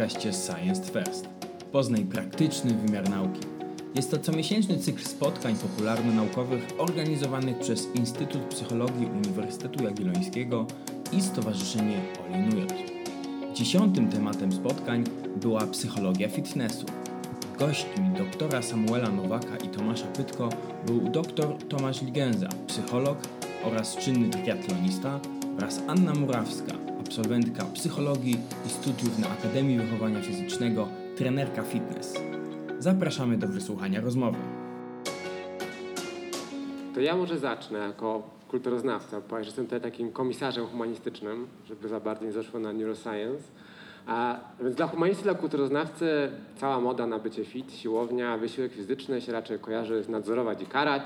podcaście Science First. Poznaj praktyczny wymiar nauki. Jest to comiesięczny cykl spotkań popularno-naukowych organizowanych przez Instytut Psychologii Uniwersytetu Jagiellońskiego i Stowarzyszenie Olinujot. Dziesiątym tematem spotkań była psychologia fitnessu. Gośćmi doktora Samuela Nowaka i Tomasza Pytko był dr Tomasz Ligenza, psycholog oraz czynny triatlonista oraz Anna Murawska, absolwentka psychologii i studiów na Akademii Wychowania Fizycznego, trenerka fitness. Zapraszamy do wysłuchania rozmowy. To ja może zacznę jako kulturoznawca, bo jestem tutaj takim komisarzem humanistycznym, żeby za bardzo nie zaszło na neuroscience. A więc dla humanisty, dla kulturoznawcy cała moda na bycie fit, siłownia, wysiłek fizyczny się raczej kojarzy z nadzorować i karać.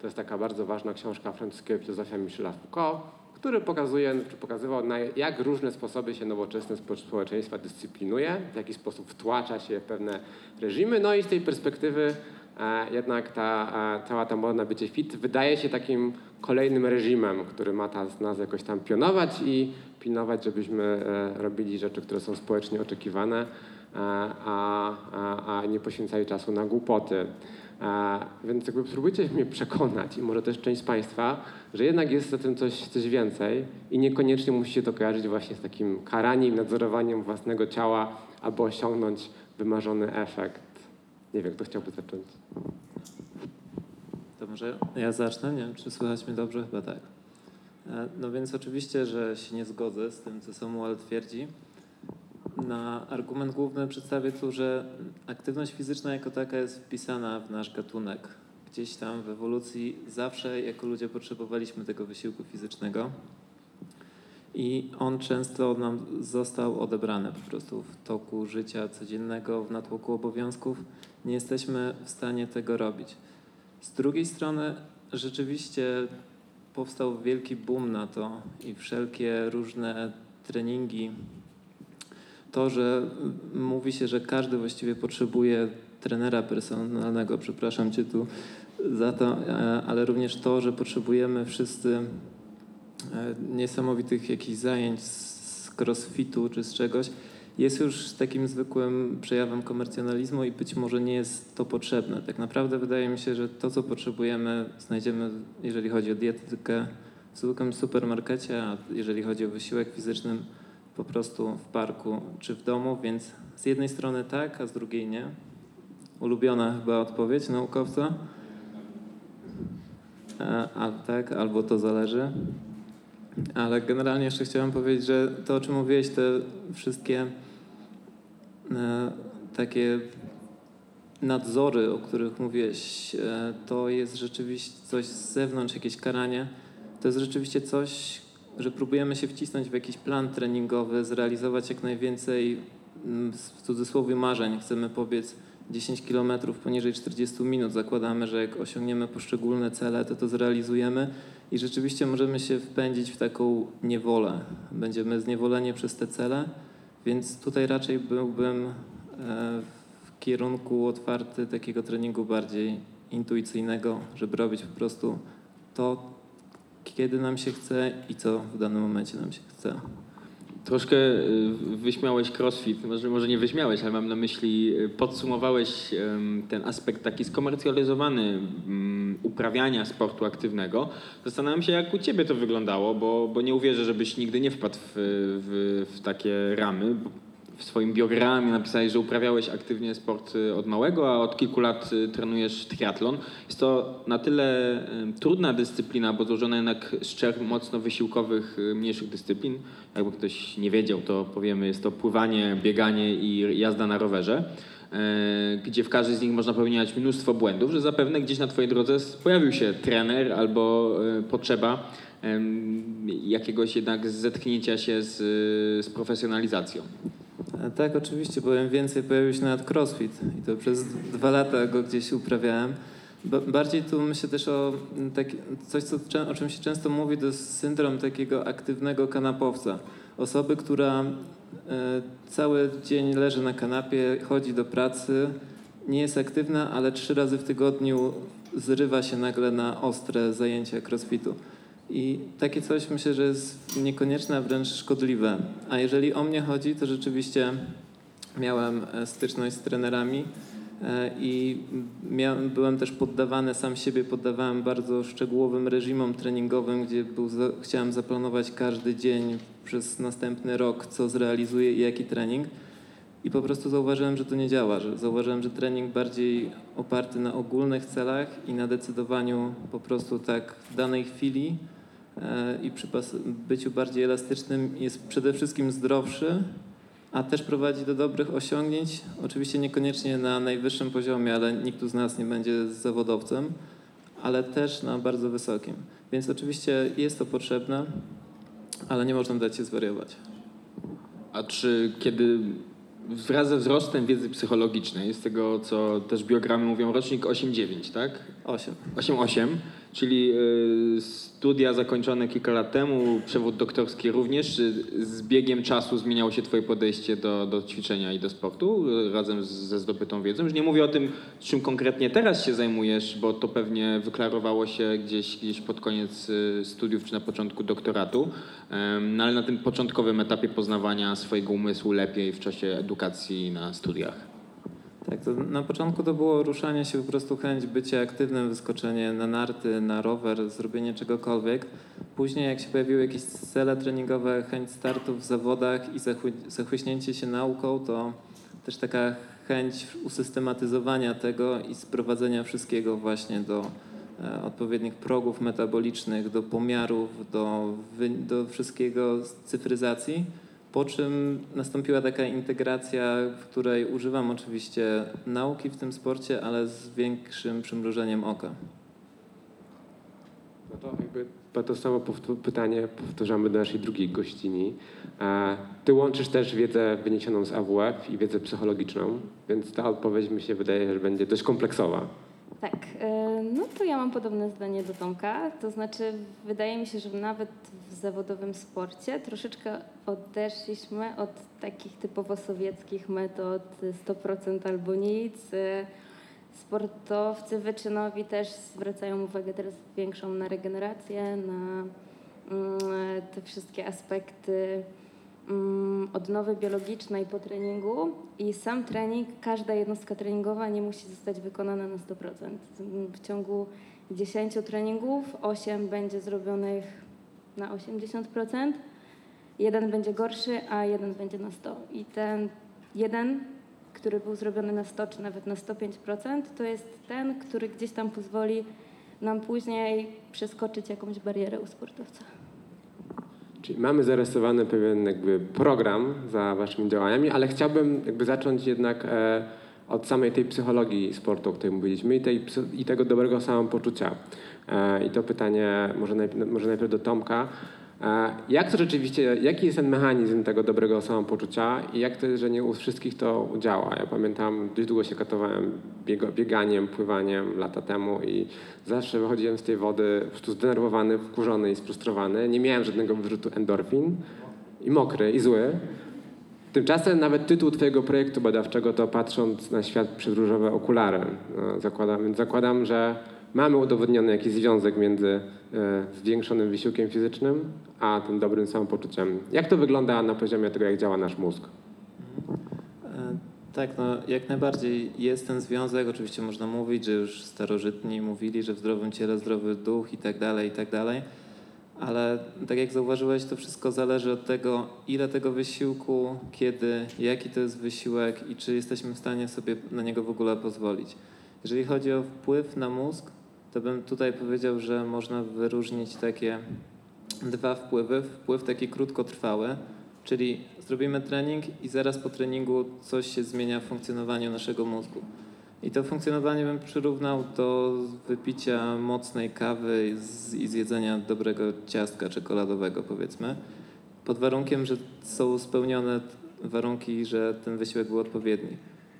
To jest taka bardzo ważna książka francuskiego filozofia Michela Foucault, który pokazuje, czy pokazywał, na jak różne sposoby się nowoczesne społeczeństwa dyscyplinuje, w jaki sposób wtłacza się w pewne reżimy. No i z tej perspektywy e, jednak ta, e, cała ta moda na bycie fit wydaje się takim kolejnym reżimem, który ma ta, nas jakoś tam pionować i pilnować, żebyśmy e, robili rzeczy, które są społecznie oczekiwane, a, a, a nie poświęcali czasu na głupoty. Więc jakby spróbujcie mnie przekonać i może też część z Państwa, że jednak jest za tym coś, coś więcej i niekoniecznie musi się to kojarzyć właśnie z takim karaniem, nadzorowaniem własnego ciała, aby osiągnąć wymarzony efekt. Nie wiem, kto chciałby zacząć. To może ja zacznę? Nie wiem, czy słychać mnie dobrze? Chyba tak. E, no więc oczywiście, że się nie zgodzę z tym, co Samuel twierdzi. Na argument główny przedstawię tu, że aktywność fizyczna jako taka jest wpisana w nasz gatunek. Gdzieś tam w ewolucji zawsze jako ludzie potrzebowaliśmy tego wysiłku fizycznego i on często nam został odebrany po prostu w toku życia codziennego, w natłoku obowiązków. Nie jesteśmy w stanie tego robić. Z drugiej strony rzeczywiście powstał wielki boom na to i wszelkie różne treningi to, że mówi się, że każdy właściwie potrzebuje trenera personalnego, przepraszam cię tu za to, e, ale również to, że potrzebujemy wszyscy e, niesamowitych jakichś zajęć z crossfitu czy z czegoś, jest już takim zwykłym przejawem komercjonalizmu i być może nie jest to potrzebne. Tak naprawdę wydaje mi się, że to, co potrzebujemy, znajdziemy, jeżeli chodzi o dietetykę, w zwykłym supermarkecie, a jeżeli chodzi o wysiłek fizyczny, po prostu w parku czy w domu, więc z jednej strony tak, a z drugiej nie. Ulubiona chyba odpowiedź naukowca. E, a tak, albo to zależy. Ale generalnie jeszcze chciałem powiedzieć, że to, o czym mówiłeś, te wszystkie e, takie nadzory, o których mówiłeś, e, to jest rzeczywiście coś z zewnątrz, jakieś karanie. To jest rzeczywiście coś, że próbujemy się wcisnąć w jakiś plan treningowy, zrealizować jak najwięcej mm, w cudzysłowie marzeń. Chcemy pobiec 10 km poniżej 40 minut. Zakładamy, że jak osiągniemy poszczególne cele, to to zrealizujemy i rzeczywiście możemy się wpędzić w taką niewolę. Będziemy zniewoleni przez te cele, więc tutaj raczej byłbym e, w kierunku otwarty takiego treningu bardziej intuicyjnego, żeby robić po prostu to, kiedy nam się chce i co w danym momencie nam się chce. Troszkę y, wyśmiałeś crossfit, może, może nie wyśmiałeś, ale mam na myśli, y, podsumowałeś ten aspekt taki skomercjalizowany mm, uprawiania sportu aktywnego. Zastanawiam się, jak u ciebie to wyglądało, bo, bo nie uwierzę, żebyś nigdy nie wpadł w, w, w takie ramy w swoim biogramie napisałeś, że uprawiałeś aktywnie sport y, od małego, a od kilku lat y, trenujesz triatlon. Jest to na tyle y, trudna dyscyplina, bo złożona jednak z trzech mocno wysiłkowych, mniejszych dyscyplin. Jakby ktoś nie wiedział, to powiemy, jest to pływanie, bieganie i jazda na rowerze gdzie w każdej z nich można popełniać mnóstwo błędów, że zapewne gdzieś na Twojej drodze pojawił się trener albo potrzeba jakiegoś jednak zetknięcia się z, z profesjonalizacją. Tak, oczywiście, powiem więcej, pojawił się nawet crossfit i to przez dwa lata go gdzieś uprawiałem. Bardziej tu myślę też o coś, co, o czym się często mówi, to jest syndrom takiego aktywnego kanapowca. Osoby, która e, cały dzień leży na kanapie, chodzi do pracy, nie jest aktywna, ale trzy razy w tygodniu zrywa się nagle na ostre zajęcia crossfitu. I takie coś myślę, że jest niekonieczne, a wręcz szkodliwe. A jeżeli o mnie chodzi, to rzeczywiście miałem e, styczność z trenerami e, i miałem, byłem też poddawany, sam siebie poddawałem bardzo szczegółowym reżimom treningowym, gdzie był, chciałem zaplanować każdy dzień przez następny rok, co zrealizuję i jaki trening. I po prostu zauważyłem, że to nie działa, że zauważyłem, że trening bardziej oparty na ogólnych celach i na decydowaniu po prostu tak w danej chwili i przy byciu bardziej elastycznym jest przede wszystkim zdrowszy, a też prowadzi do dobrych osiągnięć. Oczywiście niekoniecznie na najwyższym poziomie, ale nikt tu z nas nie będzie zawodowcem, ale też na bardzo wysokim. Więc oczywiście jest to potrzebne, ale nie można dać się zwariować. A czy kiedy wraz ze wzrostem wiedzy psychologicznej, z tego co też biogramy mówią, rocznik 8-9, tak? 8. 8-8, czyli y, studia zakończone kilka lat temu, przewód doktorski również. Czy z biegiem czasu zmieniało się twoje podejście do, do ćwiczenia i do sportu razem ze zdobytą wiedzą? Już nie mówię o tym, czym konkretnie teraz się zajmujesz, bo to pewnie wyklarowało się gdzieś, gdzieś pod koniec y, studiów czy na początku doktoratu, no ale na tym początkowym etapie poznawania swojego umysłu lepiej w czasie edukacji na studiach. Tak, na początku to było ruszanie się, po prostu chęć bycia aktywnym, wyskoczenie na narty, na rower, zrobienie czegokolwiek. Później jak się pojawiły jakieś cele treningowe, chęć startów w zawodach i zachłyśnięcie się nauką, to też taka chęć usystematyzowania tego i sprowadzenia wszystkiego właśnie do e, odpowiednich progów metabolicznych, do pomiarów, do, do wszystkiego z cyfryzacji po czym nastąpiła taka integracja, w której używam oczywiście nauki w tym sporcie, ale z większym przymrużeniem oka. No to jakby to samo pytanie powtarzamy do naszej drugiej gościni. Ty łączysz też wiedzę wyniesioną z AWF i wiedzę psychologiczną, więc ta odpowiedź mi się wydaje, że będzie dość kompleksowa. Tak, e, no to ja mam podobne zdanie do Tomka. To znaczy, wydaje mi się, że nawet w zawodowym sporcie troszeczkę odeszliśmy od takich typowo sowieckich metod 100% albo nic. Sportowcy wyczynowi też zwracają uwagę teraz większą na regenerację, na mm, te wszystkie aspekty Mm, odnowy biologicznej po treningu i sam trening, każda jednostka treningowa nie musi zostać wykonana na 100%. W ciągu 10 treningów 8 będzie zrobionych na 80%, jeden będzie gorszy, a jeden będzie na 100. I ten jeden, który był zrobiony na 100 czy nawet na 105%, to jest ten, który gdzieś tam pozwoli nam później przeskoczyć jakąś barierę u sportowca. Czyli mamy zarysowany pewien jakby program za waszymi działaniami, ale chciałbym jakby zacząć jednak e, od samej tej psychologii sportu, o której mówiliśmy i, tej, i tego dobrego samopoczucia. E, I to pytanie może najpierw, może najpierw do Tomka. Jak to rzeczywiście, jaki jest ten mechanizm tego dobrego samopoczucia i jak to jest, że nie u wszystkich to działa? Ja pamiętam, dość długo się katowałem bieganiem, pływaniem lata temu i zawsze wychodziłem z tej wody po prostu zdenerwowany, wkurzony i sfrustrowany. Nie miałem żadnego wyrzutu endorfin i mokry i zły. Tymczasem nawet tytuł Twojego projektu badawczego to patrząc na świat przez różowe okulary. No, zakładam, więc zakładam, że mamy udowodniony jakiś związek między e, zwiększonym wysiłkiem fizycznym a tym dobrym samopoczuciem. Jak to wygląda na poziomie tego, jak działa nasz mózg? E, tak, no jak najbardziej jest ten związek. Oczywiście można mówić, że już starożytni mówili, że w zdrowym ciele zdrowy duch i tak dalej, i tak dalej. Ale tak jak zauważyłeś, to wszystko zależy od tego, ile tego wysiłku, kiedy, jaki to jest wysiłek i czy jesteśmy w stanie sobie na niego w ogóle pozwolić. Jeżeli chodzi o wpływ na mózg, to bym tutaj powiedział, że można wyróżnić takie dwa wpływy. Wpływ taki krótkotrwały, czyli zrobimy trening i zaraz po treningu coś się zmienia w funkcjonowaniu naszego mózgu. I to funkcjonowanie bym przyrównał do wypicia mocnej kawy i zjedzenia dobrego ciastka czekoladowego, powiedzmy, pod warunkiem, że są spełnione warunki, że ten wysiłek był odpowiedni.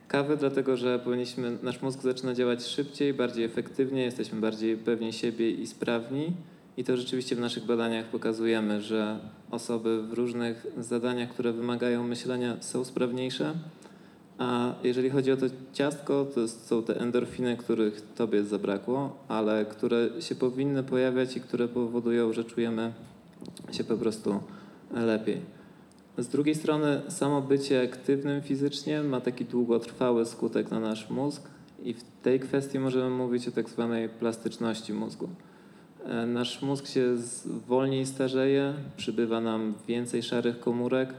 Kawy, dlatego że powinniśmy, nasz mózg zaczyna działać szybciej, bardziej efektywnie, jesteśmy bardziej pewni siebie i sprawni. I to rzeczywiście w naszych badaniach pokazujemy, że osoby w różnych zadaniach, które wymagają myślenia, są sprawniejsze. A jeżeli chodzi o to ciastko, to są te endorfiny, których tobie zabrakło, ale które się powinny pojawiać i które powodują, że czujemy się po prostu lepiej. Z drugiej strony, samo bycie aktywnym fizycznie ma taki długotrwały skutek na nasz mózg i w tej kwestii możemy mówić o tak zwanej plastyczności mózgu. E, nasz mózg się wolniej starzeje, przybywa nam więcej szarych komórek,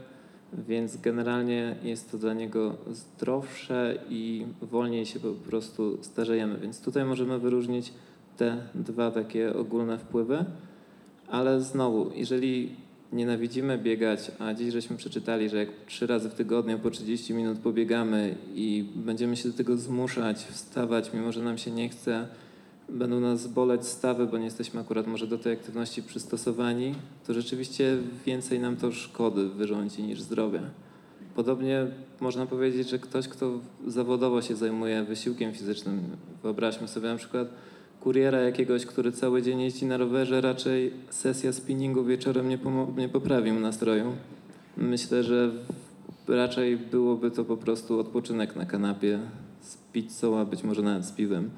więc generalnie jest to dla niego zdrowsze i wolniej się po prostu starzejemy. Więc tutaj możemy wyróżnić te dwa takie ogólne wpływy, ale znowu, jeżeli nienawidzimy biegać, a dziś żeśmy przeczytali, że jak trzy razy w tygodniu po 30 minut pobiegamy i będziemy się do tego zmuszać, wstawać, mimo że nam się nie chce, będą nas boleć stawy, bo nie jesteśmy akurat może do tej aktywności przystosowani, to rzeczywiście więcej nam to szkody wyrządzi niż zdrowia. Podobnie można powiedzieć, że ktoś, kto zawodowo się zajmuje wysiłkiem fizycznym, wyobraźmy sobie na przykład kuriera jakiegoś, który cały dzień jeździ na rowerze, raczej sesja spinningu wieczorem nie, nie poprawi mu nastroju. Myślę, że raczej byłoby to po prostu odpoczynek na kanapie z pizzą, a być może nawet z piwem.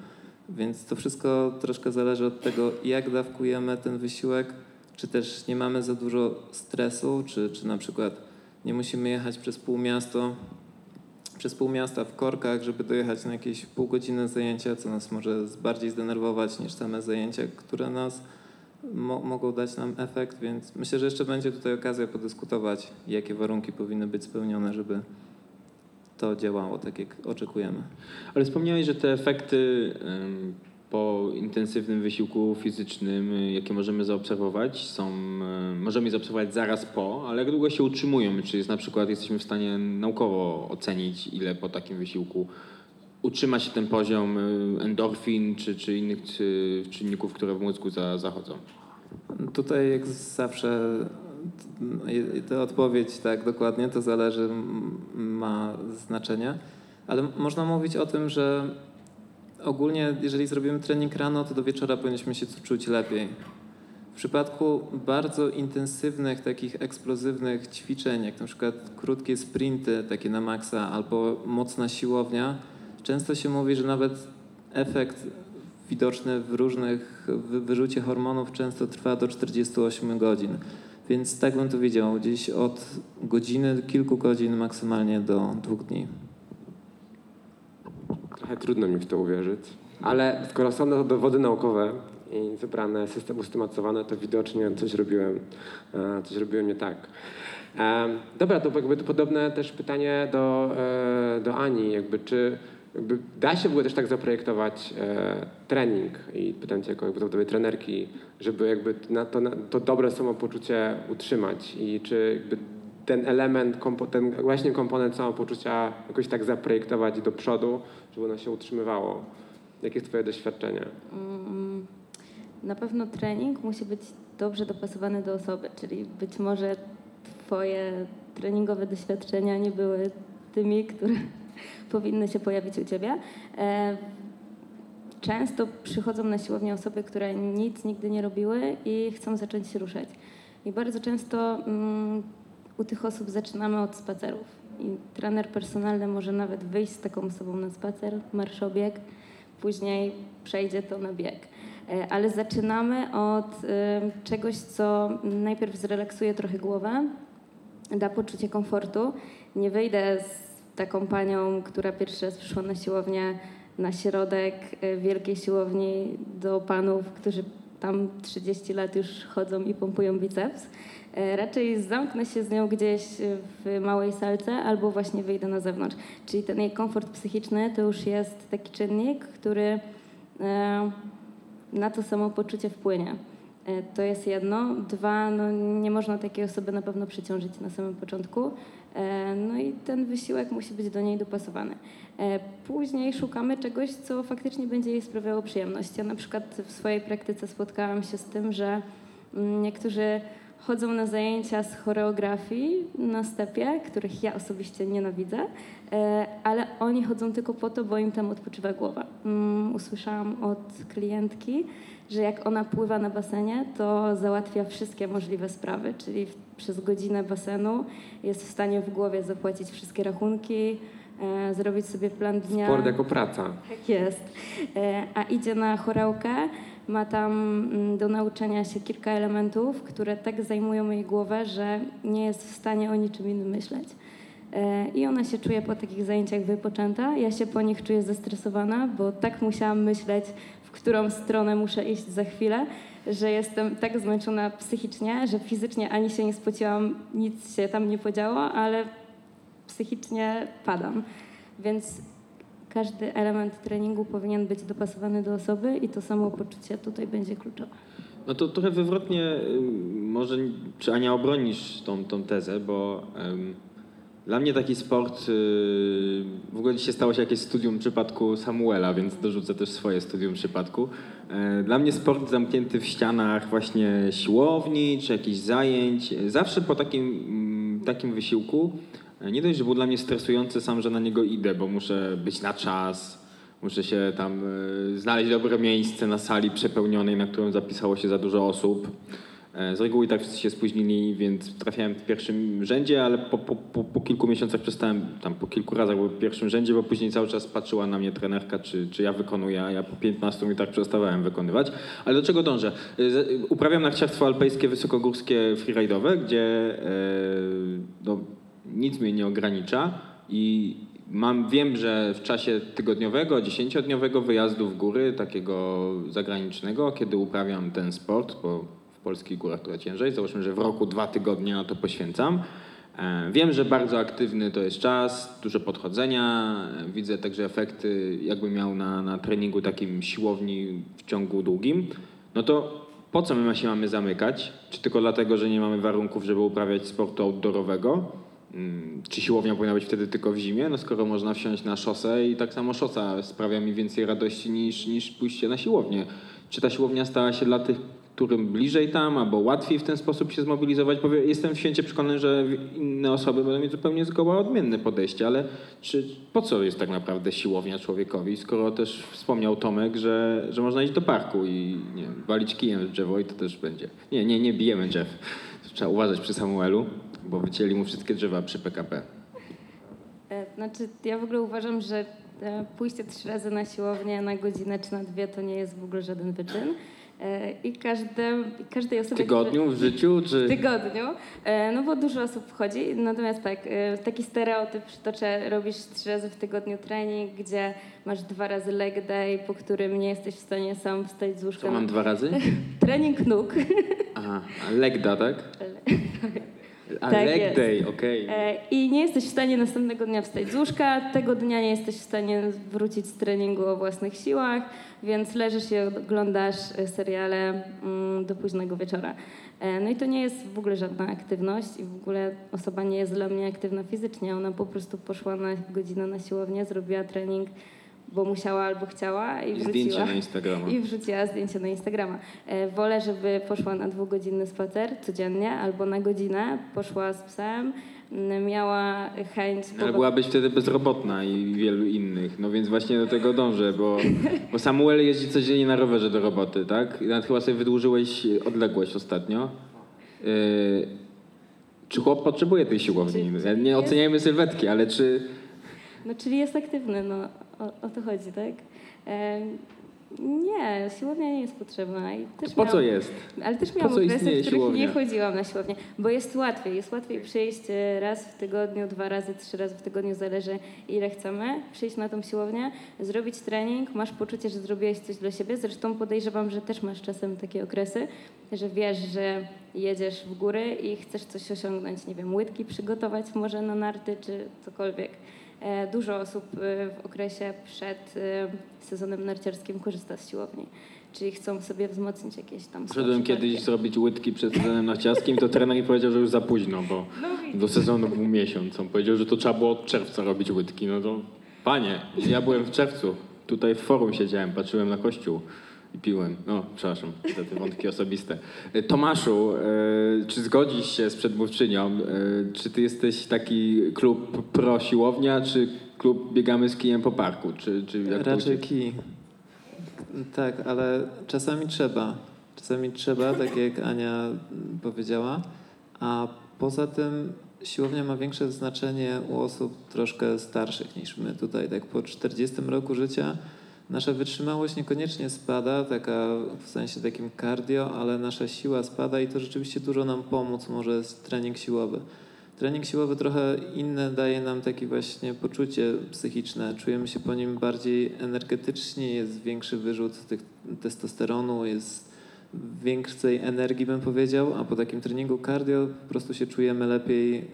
Więc to wszystko troszkę zależy od tego, jak dawkujemy ten wysiłek, czy też nie mamy za dużo stresu, czy, czy na przykład nie musimy jechać przez pół miasto, przez pół miasta w korkach, żeby dojechać na jakieś pół godziny zajęcia, co nas może bardziej zdenerwować niż same zajęcia, które nas mo mogą dać nam efekt, więc myślę, że jeszcze będzie tutaj okazja podyskutować, jakie warunki powinny być spełnione, żeby to działało tak, jak oczekujemy. Ale wspomniałeś, że te efekty po intensywnym wysiłku fizycznym, jakie możemy zaobserwować, są, możemy je zaobserwować zaraz po, ale jak długo się utrzymują? Czy jest na przykład jesteśmy w stanie naukowo ocenić, ile po takim wysiłku utrzyma się ten poziom endorfin czy, czy innych czynników, które w mózgu za, zachodzą? Tutaj jak zawsze ta odpowiedź tak dokładnie, to zależy, ma znaczenie, ale można mówić o tym, że ogólnie jeżeli zrobimy trening rano, to do wieczora powinniśmy się czuć lepiej. W przypadku bardzo intensywnych, takich eksplozywnych ćwiczeń, jak na przykład krótkie sprinty, takie na maksa, albo mocna siłownia, często się mówi, że nawet efekt widoczny w różnych wyrzucie hormonów często trwa do 48 godzin. Więc tak bym to widział, gdzieś od godziny, kilku godzin maksymalnie do dwóch dni. Trochę trudno mi w to uwierzyć, ale skoro są to dowody naukowe i zebrane, system usystematyzowany, to widocznie coś robiłem, e, coś robiłem nie tak. E, dobra, to jakby to podobne też pytanie do, e, do Ani, jakby czy jakby da się ogóle też tak zaprojektować e, trening i pytam cię jako zawodowej trenerki, żeby jakby na to, na to dobre samopoczucie utrzymać i czy jakby ten element, ten właśnie komponent samopoczucia jakoś tak zaprojektować do przodu, żeby ono się utrzymywało. Jakie jest twoje doświadczenie? Mm, na pewno trening musi być dobrze dopasowany do osoby, czyli być może twoje treningowe doświadczenia nie były tymi, które powinny się pojawić u Ciebie. E, często przychodzą na siłownię osoby, które nic nigdy nie robiły i chcą zacząć się ruszać. I bardzo często um, u tych osób zaczynamy od spacerów. I trener personalny może nawet wyjść z taką osobą na spacer, marszobieg, później przejdzie to na bieg. E, ale zaczynamy od y, czegoś, co najpierw zrelaksuje trochę głowę, da poczucie komfortu. Nie wyjdę z taką panią, która pierwszy raz przyszła na siłownię na środek e, wielkiej siłowni do panów, którzy tam 30 lat już chodzą i pompują biceps. E, raczej zamknę się z nią gdzieś w małej salce albo właśnie wyjdę na zewnątrz. Czyli ten jej komfort psychiczny to już jest taki czynnik, który e, na to samopoczucie wpłynie. To jest jedno. Dwa, no nie można takiej osoby na pewno przyciążyć na samym początku. E, no i ten wysiłek musi być do niej dopasowany. E, później szukamy czegoś, co faktycznie będzie jej sprawiało przyjemność. Ja na przykład w swojej praktyce spotkałam się z tym, że mm, niektórzy chodzą na zajęcia z choreografii na stepie, których ja osobiście nienawidzę, e, ale oni chodzą tylko po to, bo im tam odpoczywa głowa. Mm, usłyszałam od klientki, że jak ona pływa na basenie, to załatwia wszystkie możliwe sprawy, czyli przez godzinę basenu jest w stanie w głowie zapłacić wszystkie rachunki, e, zrobić sobie plan dnia. Sport jako praca. Tak jest. E, a idzie na chorałkę, ma tam mm, do nauczenia się kilka elementów, które tak zajmują jej głowę, że nie jest w stanie o niczym innym myśleć. E, I ona się czuje po takich zajęciach wypoczęta. Ja się po nich czuję zestresowana, bo tak musiałam myśleć, którą stronę muszę iść za chwilę, że jestem tak zmęczona psychicznie, że fizycznie ani się nie spociłam, nic się tam nie podziało, ale psychicznie padam. Więc każdy element treningu powinien być dopasowany do osoby i to samo poczucie tutaj będzie kluczowe. No to trochę wywrotnie, może czy Ania obronisz tą, tą tezę, bo um, dla mnie taki sport, y, w ogóle dzisiaj stało się jakieś studium przypadku Samuela, więc dorzucę też swoje studium przypadku. E, dla mnie sport zamknięty w ścianach właśnie siłowni czy jakichś zajęć, zawsze po takim, mm, takim wysiłku, e, nie dość, że był dla mnie stresujący sam, że na niego idę, bo muszę być na czas, muszę się tam e, znaleźć dobre miejsce na sali przepełnionej, na którą zapisało się za dużo osób. E, z reguły tak wszyscy się spóźnili, więc trafiałem w pierwszym rzędzie, ale po, po, po, po, kilku miesiącach przestałem, tam po kilku razach był w pierwszym rzędzie, bo później cały czas patrzyła na mnie trenerka, czy, czy ja wykonuję, a ja po 15 minutach przestawałem wykonywać. Ale do czego dążę? E, uprawiam narciarstwo alpejskie wysokogórskie freeride'owe, gdzie e, no, nic mnie nie ogranicza i Mam, wiem, że w czasie tygodniowego, dziesięciodniowego wyjazdu w góry, takiego zagranicznego, kiedy uprawiam ten sport, bo polskich górach trochę ciężej. Załóżmy, że w roku dwa tygodnie na to poświęcam. E, wiem, że bardzo aktywny to jest czas, dużo podchodzenia. Widzę także efekty, jakby miał na, na treningu takim siłowni w ciągu długim. No to po co my się mamy zamykać? Czy tylko dlatego, że nie mamy warunków, żeby uprawiać sportu outdoorowego? Mm, czy siłownia powinna być wtedy tylko w zimie? No skoro można wsiąść na szosę i tak samo szosa sprawia mi więcej radości niż, niż pójście na siłownię. Czy ta siłownia stała się dla tych którym bliżej tam, albo łatwiej w ten sposób się zmobilizować. Jestem święcie przekonany, że inne osoby będą mieć zupełnie zgoła odmienne podejście, ale czy, po co jest tak naprawdę siłownia człowiekowi, skoro też wspomniał Tomek, że, że można iść do parku i nie walić kijem w drzewo i to też będzie. Nie, nie, nie bijemy drzew. Trzeba uważać przy Samuelu, bo wycięli mu wszystkie drzewa przy PKP. E, znaczy, ja w ogóle uważam, że e, pójście trzy razy na siłownię na godzinę czy na dwie to nie jest w ogóle żaden wyczyn. E, I każde, każdej osobie... W tygodniu, w życiu? Czy... W tygodniu, e, no bo dużo osób wchodzi. Natomiast tak, e, taki stereotyp przytoczę, robisz trzy razy w tygodniu trening, gdzie masz dwa razy leg day, po którym nie jesteś w stanie sam wstać z łóżka. Co mam dwa razy? trening nóg. Aha, a leg da, tak? A tak leg jest. day, okej. Okay. I nie jesteś w stanie następnego dnia wstać z łóżka, tego dnia nie jesteś w stanie wrócić z treningu o własnych siłach, więc leżysz i oglądasz seriale mm, do późnego wieczora. E, no i to nie jest w ogóle żadna aktywność i w ogóle osoba nie jest dla mnie aktywna fizycznie. Ona po prostu poszła na godzinę na siłownię, zrobiła trening, bo musiała albo chciała i, I wróciła. Zdjęcie na Instagrama. I wrzuciła zdjęcie na Instagrama. E, wolę, żeby poszła na dwugodzinny spacer codziennie albo na godzinę, poszła z psem, miała chęć... Ale byłabyś wtedy bezrobotna i wielu innych, no więc właśnie do tego dążę, bo, bo Samuel jeździ codziennie na rowerze do roboty, tak? I nawet chyba sobie wydłużyłeś odległość ostatnio. Yy, czy chłop potrzebuje tej siłowni? Nie oceniajmy sylwetki, ale czy... No czyli jest aktywny, no o, o to chodzi, tak? Nie, siłownia nie jest potrzebna. I też po miałam, co jest? Ale też miałam okresy, w których siłownia? nie chodziłam na siłownię, bo jest łatwiej. Jest łatwiej przyjść e, raz w tygodniu, dwa razy, trzy razy w tygodniu, zależy ile chcemy, przyjść na tą siłownię, zrobić trening, masz poczucie, że zrobiłeś coś dla siebie. Zresztą podejrzewam, że też masz czasem takie okresy, że wiesz, że jedziesz w góry i chcesz coś osiągnąć, nie wiem, łydki przygotować może na narty czy cokolwiek. E, dużo osób e, w okresie przed e, sezonem narciarskim korzysta z siłowni. Czyli chcą sobie wzmocnić jakieś tam... Szedłem kiedyś zrobić łydki przed sezonem narciarskim, to trener mi powiedział, że już za późno, bo no do sezonu był miesiąc. On powiedział, że to trzeba było od czerwca robić łydki. No to panie, ja byłem w czerwcu. Tutaj w forum siedziałem, patrzyłem na kościół i piłem. No, przepraszam, te wątki osobiste. E, Tomaszu, e, czy zgodzisz się z przedmówczynią? E, czy ty jesteś taki klub pro siłownia, czy klub biegamy z kijem po parku? Czy, czy Raczej kij. Tak, ale czasami trzeba. Czasami trzeba, tak jak Ania powiedziała. A poza tym siłownia ma większe znaczenie u osób troszkę starszych niż my tutaj. Tak po 40 roku życia Nasza wytrzymałość niekoniecznie spada, taka w sensie takim cardio, ale nasza siła spada i to rzeczywiście dużo nam pomóc może trening siłowy. Trening siłowy trochę inne daje nam takie właśnie poczucie psychiczne. Czujemy się po nim bardziej energetycznie, jest większy wyrzut tych testosteronu, jest większej energii, bym powiedział, a po takim treningu cardio po prostu się czujemy lepiej e,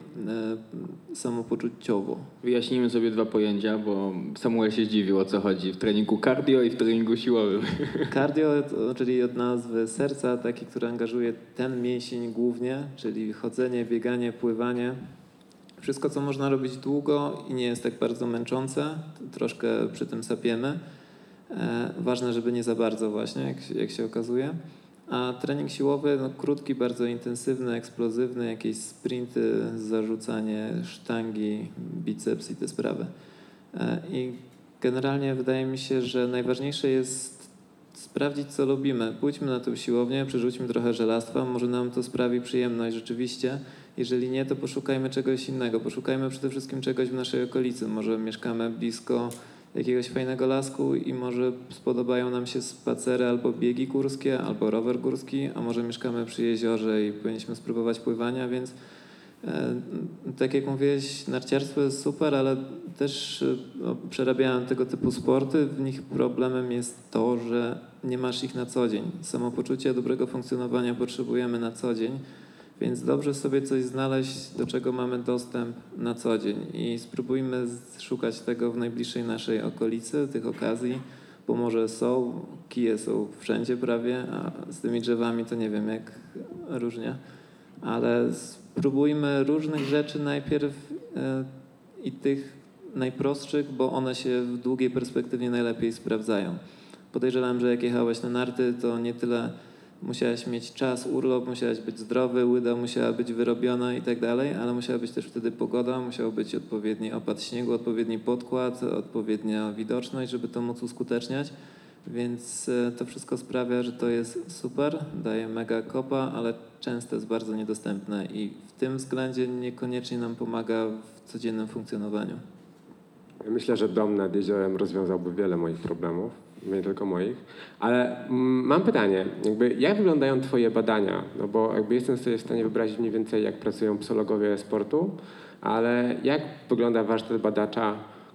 samopoczuciowo. Wyjaśnijmy sobie dwa pojęcia, bo Samuel się zdziwił o co chodzi w treningu cardio i w treningu siłowym. Cardio, czyli od nazwy serca, taki, który angażuje ten mięsień głównie, czyli chodzenie, bieganie, pływanie. Wszystko, co można robić długo i nie jest tak bardzo męczące, troszkę przy tym sapiemy. E, ważne, żeby nie za bardzo właśnie, jak, jak się okazuje. A trening siłowy, no, krótki, bardzo intensywny, eksplozywny, jakieś sprinty, zarzucanie sztangi, biceps i te sprawy. E, I generalnie wydaje mi się, że najważniejsze jest sprawdzić, co lubimy. Pójdźmy na tę siłownię, przerzućmy trochę żelastwa, może nam to sprawi przyjemność rzeczywiście. Jeżeli nie, to poszukajmy czegoś innego. Poszukajmy przede wszystkim czegoś w naszej okolicy. Może mieszkamy blisko jakiegoś fajnego lasku i może spodobają nam się spacery albo biegi górskie, albo rower górski, a może mieszkamy przy jeziorze i powinniśmy spróbować pływania, więc e, tak jak mówiłeś, narciarstwo jest super, ale też no, przerabiałem tego typu sporty. W nich problemem jest to, że nie masz ich na co dzień. Samopoczucie dobrego funkcjonowania potrzebujemy na co dzień. Więc dobrze sobie coś znaleźć, do czego mamy dostęp na co dzień i spróbujmy szukać tego w najbliższej naszej okolicy, tych okazji, bo może są, kije są wszędzie prawie, a z tymi drzewami to nie wiem jak różnie, ale spróbujmy różnych rzeczy najpierw e, i tych najprostszych, bo one się w długiej perspektywie najlepiej sprawdzają. Podejrzewam, że jak jechałeś na narty, to nie tyle musiałeś mieć czas, urlop, musiałeś być zdrowy, łyda musiała być wyrobiona i tak dalej, ale musiała być też wtedy pogoda, musiał być odpowiedni opad śniegu, odpowiedni podkład, odpowiednia widoczność, żeby to móc uskuteczniać. Więc e, to wszystko sprawia, że to jest super, daje mega kopa, ale często jest bardzo niedostępne i w tym względzie niekoniecznie nam pomaga w codziennym funkcjonowaniu. Myślę, że dom nad jeziorem rozwiązałby wiele moich problemów nie tylko moich. Ale mm, mam pytanie, jakby jak wyglądają Twoje badania? No bo jakby jestem sobie w stanie wyobrazić mniej więcej, jak pracują psychologowie sportu, ale jak wygląda warsztat badacza,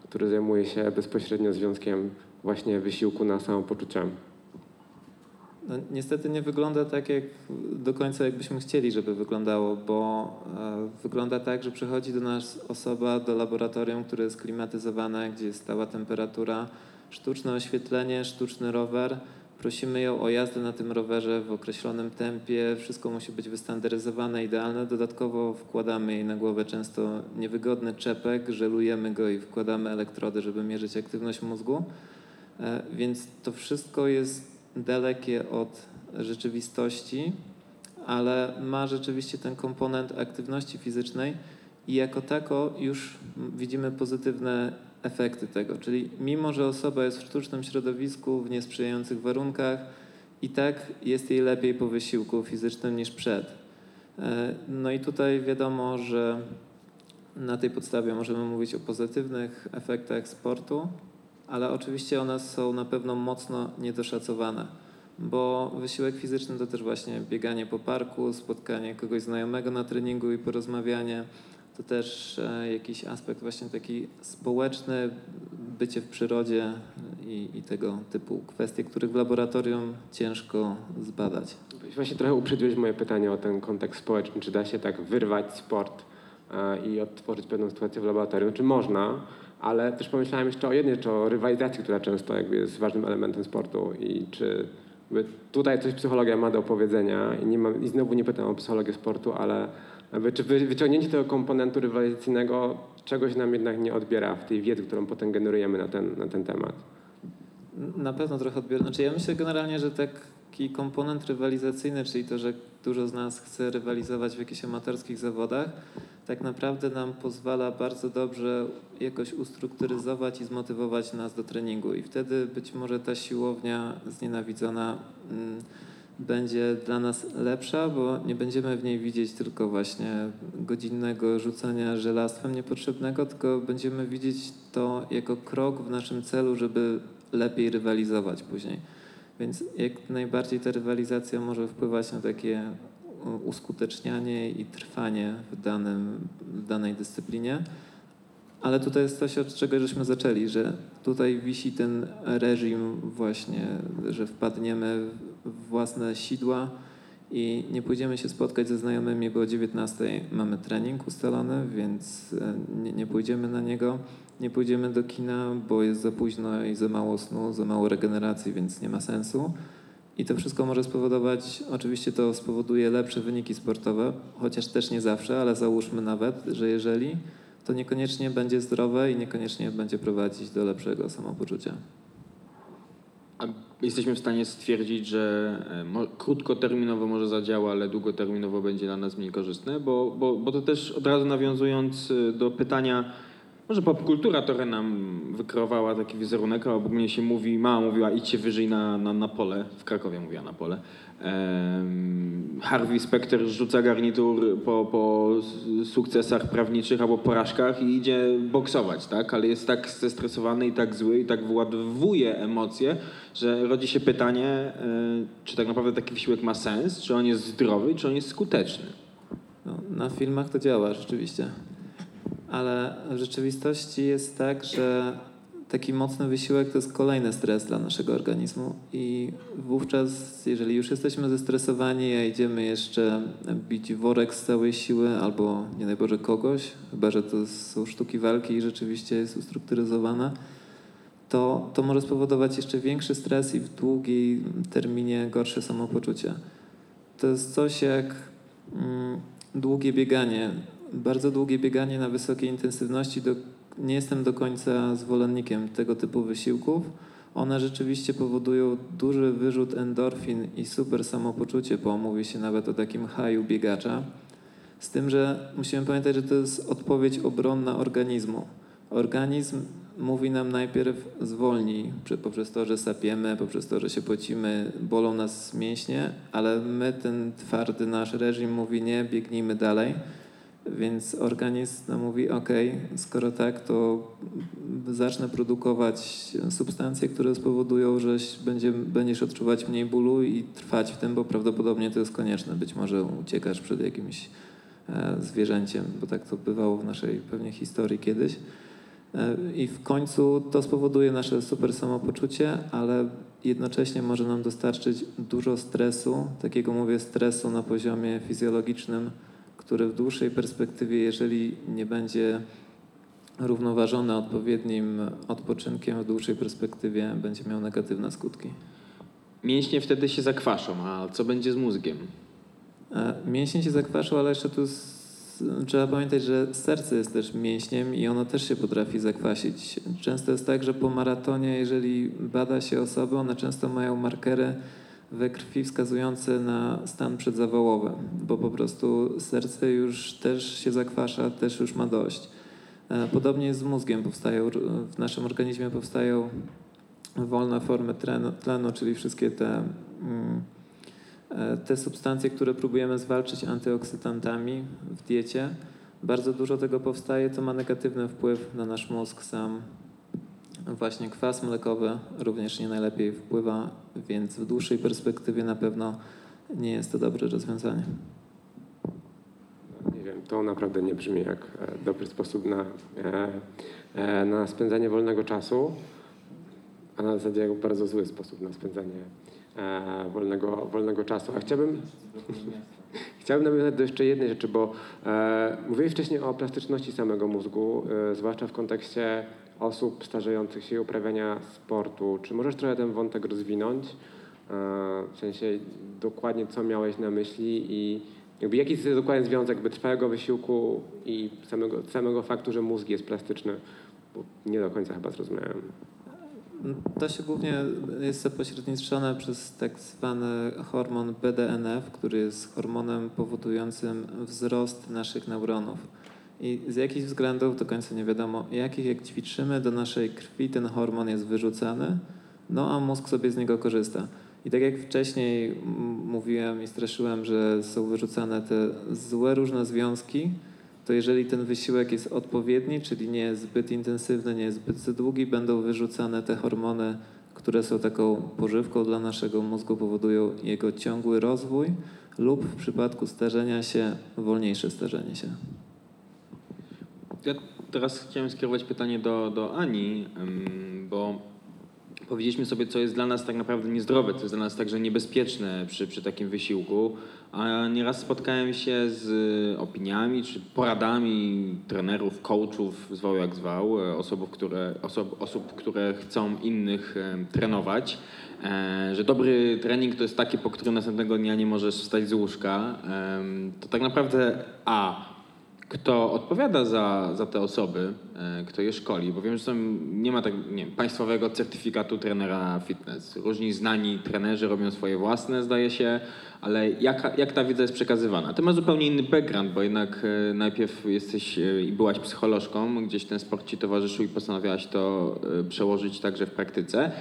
który zajmuje się bezpośrednio związkiem właśnie wysiłku na samopoczucie? No, niestety nie wygląda tak, jak do końca jakbyśmy chcieli, żeby wyglądało, bo e, wygląda tak, że przychodzi do nas osoba do laboratorium, które jest klimatyzowane, gdzie jest stała temperatura, sztuczne oświetlenie, sztuczny rower. Prosimy ją o jazdę na tym rowerze w określonym tempie. Wszystko musi być wystandaryzowane, idealne. Dodatkowo wkładamy jej na głowę często niewygodny czepek, żelujemy go i wkładamy elektrody, żeby mierzyć aktywność mózgu. E, więc to wszystko jest dalekie od rzeczywistości, ale ma rzeczywiście ten komponent aktywności fizycznej i jako tako już widzimy pozytywne efekty tego. Czyli mimo, że osoba jest w sztucznym środowisku, w niesprzyjających warunkach, i tak jest jej lepiej po wysiłku fizycznym niż przed. E, no i tutaj wiadomo, że na tej podstawie możemy mówić o pozytywnych efektach sportu, ale oczywiście one są na pewno mocno niedoszacowane, bo wysiłek fizyczny to też właśnie bieganie po parku, spotkanie kogoś znajomego na treningu i porozmawianie, to też e, jakiś aspekt właśnie taki społeczny, bycie w przyrodzie i, i, tego typu kwestie, których w laboratorium ciężko zbadać. Właśnie trochę uprzedziłeś moje pytanie o ten kontekst społeczny. Czy da się tak wyrwać sport e, i odtworzyć pewną sytuację w laboratorium? Czy można? Ale też pomyślałem jeszcze o jednej, czy o rywalizacji, która często jakby jest ważnym elementem sportu i czy tutaj coś psychologia ma do opowiedzenia i, nie mam, i znowu nie pytam o psychologię sportu, ale wyciągnięcie tego komponentu rywalizacyjnego czegoś nam jednak nie odbiera w tej wiedzy, którą potem generujemy na ten, na ten temat? Na pewno trochę odbiera. Znaczy ja myślę generalnie, że taki komponent rywalizacyjny, czyli to, że dużo z nas chce rywalizować w jakichś amatorskich zawodach, tak naprawdę nam pozwala bardzo dobrze jakoś ustrukturyzować i zmotywować nas do treningu. I wtedy być może ta siłownia znienawidzona. Mm, będzie dla nas lepsza, bo nie będziemy w niej widzieć tylko właśnie godzinnego rzucania żelastwem niepotrzebnego, tylko będziemy widzieć to jako krok w naszym celu, żeby lepiej rywalizować później. Więc jak najbardziej ta rywalizacja może wpływać na takie uskutecznianie i trwanie w, danym, w danej dyscyplinie. Ale tutaj jest coś, od czego żeśmy zaczęli, że tutaj wisi ten reżim właśnie, że wpadniemy własne sidła i nie pójdziemy się spotkać ze znajomymi, bo o 19 mamy trening ustalony, więc e, nie, nie pójdziemy na niego. Nie pójdziemy do kina, bo jest za późno i za mało snu, za mało regeneracji, więc nie ma sensu. I to wszystko może spowodować, oczywiście to spowoduje lepsze wyniki sportowe, chociaż też nie zawsze, ale załóżmy nawet, że jeżeli, to niekoniecznie będzie zdrowe i niekoniecznie będzie prowadzić do lepszego samopoczucia. Jesteśmy w stanie stwierdzić, że e, krótkoterminowo może zadziała, ale długoterminowo będzie dla nas mniej korzystne, bo, bo, bo to też od razu nawiązując e, do pytania, może popkultura trochę nam wykreowała taki wizerunek, a ogólnie się mówi, mama mówiła idźcie wyżej na, na, na pole, w Krakowie mówiła na pole. Harvey Specter rzuca garnitur po, po sukcesach prawniczych albo porażkach i idzie boksować, tak? Ale jest tak zestresowany i tak zły i tak wyładowuje emocje, że rodzi się pytanie, y, czy tak naprawdę taki wysiłek ma sens, czy on jest zdrowy, czy on jest skuteczny. No, na filmach to działa rzeczywiście ale w rzeczywistości jest tak, że taki mocny wysiłek to jest kolejny stres dla naszego organizmu i wówczas, jeżeli już jesteśmy zestresowani, a idziemy jeszcze bić worek z całej siły albo nie najboże kogoś, chyba że to są sztuki walki i rzeczywiście jest ustrukturyzowane, to, to może spowodować jeszcze większy stres i w długim terminie gorsze samopoczucie. To jest coś jak mm, długie bieganie bardzo długie bieganie na wysokiej intensywności, do, nie jestem do końca zwolennikiem tego typu wysiłków. One rzeczywiście powodują duży wyrzut endorfin i super samopoczucie, bo mówi się nawet o takim haju biegacza. Z tym, że musimy pamiętać, że to jest odpowiedź obronna organizmu. Organizm mówi nam najpierw zwolnij, poprzez to, że sapiemy, poprzez to, że się pocimy, bolą nas mięśnie, ale my, ten twardy nasz reżim mówi nie, biegnijmy dalej. Więc organizm mówi, ok, skoro tak, to zacznę produkować substancje, które spowodują, że będzie, będziesz odczuwać mniej bólu i trwać w tym, bo prawdopodobnie to jest konieczne. Być może uciekasz przed jakimś e, zwierzęciem, bo tak to bywało w naszej pewnie historii kiedyś. E, I w końcu to spowoduje nasze super samopoczucie, ale jednocześnie może nam dostarczyć dużo stresu, takiego mówię stresu na poziomie fizjologicznym, które w dłuższej perspektywie, jeżeli nie będzie równoważone odpowiednim odpoczynkiem, w dłuższej perspektywie będzie miał negatywne skutki. Mięśnie wtedy się zakwaszą, a co będzie z mózgiem? E, mięśnie się zakwaszą, ale jeszcze tu trzeba pamiętać, że serce jest też mięśniem i ono też się potrafi zakwasić. Często jest tak, że po maratonie, jeżeli bada się osoby, one często mają markery we krwi wskazujące na stan przedzawałowy, bo po prostu serce już też się zakwasza, też już ma dość. E, podobnie jest z mózgiem. Powstają, w naszym organizmie powstają wolne formy tlenu, tlenu czyli wszystkie te, mm, e, te substancje, które próbujemy zwalczyć antyoksydantami w diecie. Bardzo dużo tego powstaje, to ma negatywny wpływ na nasz mózg sam, właśnie kwas mlekowy również nie najlepiej wpływa, więc w dłuższej perspektywie na pewno nie jest to dobre rozwiązanie. Nie wiem, to naprawdę nie brzmi jak e, dobry sposób na, e, e, na spędzanie wolnego czasu, a na zasadzie jak bardzo zły sposób na spędzanie wolnego, wolnego czasu. A chciałbym, chciałbym nawiązać do jeszcze jednej rzeczy, bo e, mówiłeś wcześniej o plastyczności samego mózgu, e, zwłaszcza w kontekście osób starzejących się uprawiania sportu. Czy możesz trochę ten wątek rozwinąć? E, w sensie dokładnie co miałeś na myśli i jakby jaki jest dokładnie związek jakby trwałego wysiłku i samego, samego faktu, że mózg jest plastyczny? Bo nie do końca chyba zrozumiałem. To się głównie jest zapośredniczone przez tak zwany hormon BDNF, który jest hormonem powodującym wzrost naszych neuronów. I z jakichś względów, do końca nie wiadomo jakich, jak ćwiczymy, do naszej krwi ten hormon jest wyrzucany, no a mózg sobie z niego korzysta. I tak jak wcześniej mówiłem i straszyłem, że są wyrzucane te złe różne związki, to jeżeli ten wysiłek jest odpowiedni, czyli nie jest zbyt intensywny, nie jest zbyt długi, będą wyrzucane te hormony które są taką pożywką dla naszego mózgu, powodują jego ciągły rozwój lub w przypadku starzenia się wolniejsze starzenie się. Ja teraz chciałem skierować pytanie do, do Ani, bo powiedzieliśmy sobie, co jest dla nas tak naprawdę niezdrowe, co jest dla nas także niebezpieczne przy, przy takim wysiłku, a nieraz spotkałem się z opiniami czy poradami trenerów, coachów, zwał jak zwał, e, osób, które, osób, osób, które chcą innych trenować, e, że dobry trening to jest taki, po którym następnego dnia nie możesz wstać z łóżka. To tak naprawdę A kto odpowiada za, za te osoby, e, kto je szkoli, bo wiem, że tam nie ma tak, nie państwowego certyfikatu trenera fitness. Różni znani trenerzy robią swoje własne, zdaje się, ale jak, jak ta wiedza jest przekazywana? Ty masz zupełnie inny background, bo jednak e, najpierw jesteś e, i byłaś psycholożką, gdzieś ten sport ci towarzyszył i postanowiłaś to przełożyć także w praktyce.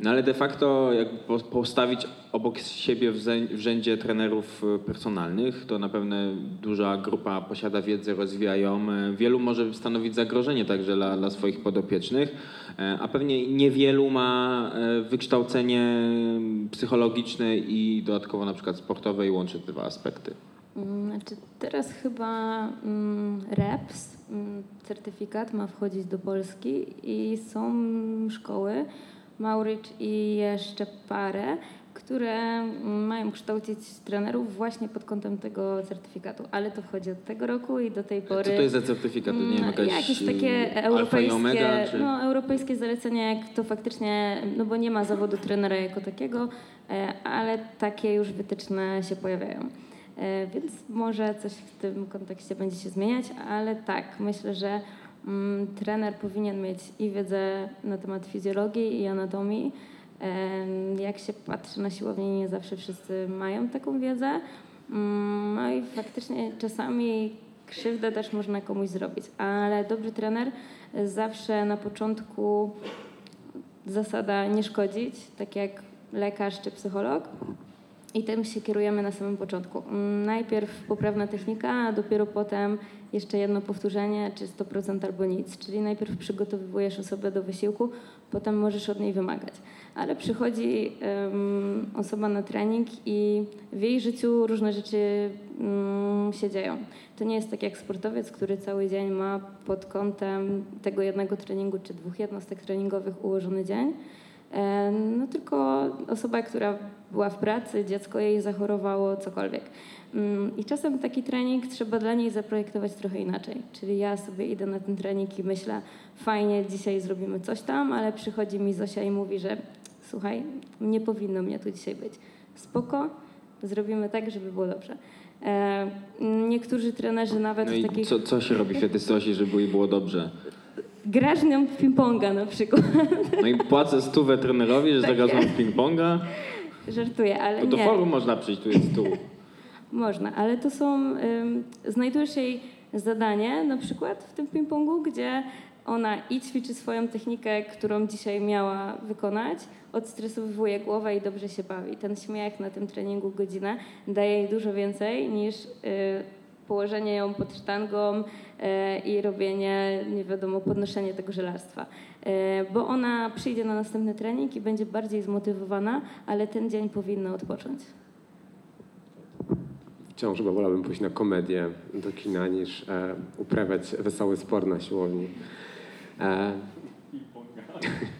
No ale de facto jak postawić obok siebie w rzędzie trenerów e, personalnych, to na pewno duża grupa posiada wiedzę, rozwijają. E, wielu może stanowić zagrożenie także dla, dla swoich podopiecznych, e, a pewnie niewielu ma wykształcenie psychologiczne i dodatkowo na przykład sportowe i łączy te dwa aspekty. Mm, znaczy teraz chyba mm, REPS, mm, certyfikat ma wchodzić do Polski i są szkoły, Mauricz i jeszcze parę, które mają kształcić trenerów właśnie pod kątem tego certyfikatu. Ale to wchodzi od tego roku i do tej pory... Co to jest za certyfikat? Nie wiem, jakaś jakieś takie europejskie, omega, czy... no, europejskie zalecenia, jak to faktycznie, no bo nie ma zawodu trenera jako takiego, e, ale takie już wytyczne się pojawiają. E, więc może coś w tym kontekście będzie się zmieniać, ale tak, myślę, że Mm, trener powinien mieć i wiedzę na temat fizjologii i anatomii. Jak się patrzy na siłownię, nie zawsze wszyscy mają taką wiedzę. Mm, no i faktycznie czasami krzywdę też można komuś zrobić, ale dobry trener zawsze na początku zasada nie szkodzić, tak jak lekarz czy psycholog. I tym się kierujemy na samym początku. Mm, najpierw poprawna technika, a dopiero potem jeszcze jedno powtórzenie, czy 100% albo nic. Czyli najpierw przygotowujesz osobę do wysiłku, potem możesz od niej wymagać. Ale przychodzi um, osoba na trening i w jej życiu różne rzeczy um, się dzieją. To nie jest tak jak sportowiec, który cały dzień ma pod kątem tego jednego treningu czy dwóch jednostek treningowych ułożony dzień. No tylko osoba, która była w pracy, dziecko jej zachorowało, cokolwiek. Mm, I czasem taki trening trzeba dla niej zaprojektować trochę inaczej. Czyli ja sobie idę na ten trening i myślę, fajnie, dzisiaj zrobimy coś tam, ale przychodzi mi Zosia i mówi, że słuchaj, nie powinno mnie tu dzisiaj być. Spoko, zrobimy tak, żeby było dobrze. E, niektórzy trenerzy nawet no i takich... co, co się robi wtedy Zosi, żeby jej było dobrze? Grasz nią w ping-ponga na przykład. No i płacę stówę trenerowi, że zagrał w ping-ponga? Żartuję, ale to do nie. forum można przyjść, tu jest stół. Można, ale to są, znajdujesz jej zadanie na przykład w tym ping-pongu, gdzie ona i ćwiczy swoją technikę, którą dzisiaj miała wykonać, odstresowuje głowę i dobrze się bawi. Ten śmiech na tym treningu godzinę daje jej dużo więcej niż y, położenie ją pod sztangą y, i robienie, nie wiadomo, podnoszenie tego żelarstwa. Y, bo ona przyjdzie na następny trening i będzie bardziej zmotywowana, ale ten dzień powinna odpocząć wciąż chyba wolałbym pójść na komedię do kina niż e, uprawiać wesoły sport na siłowni.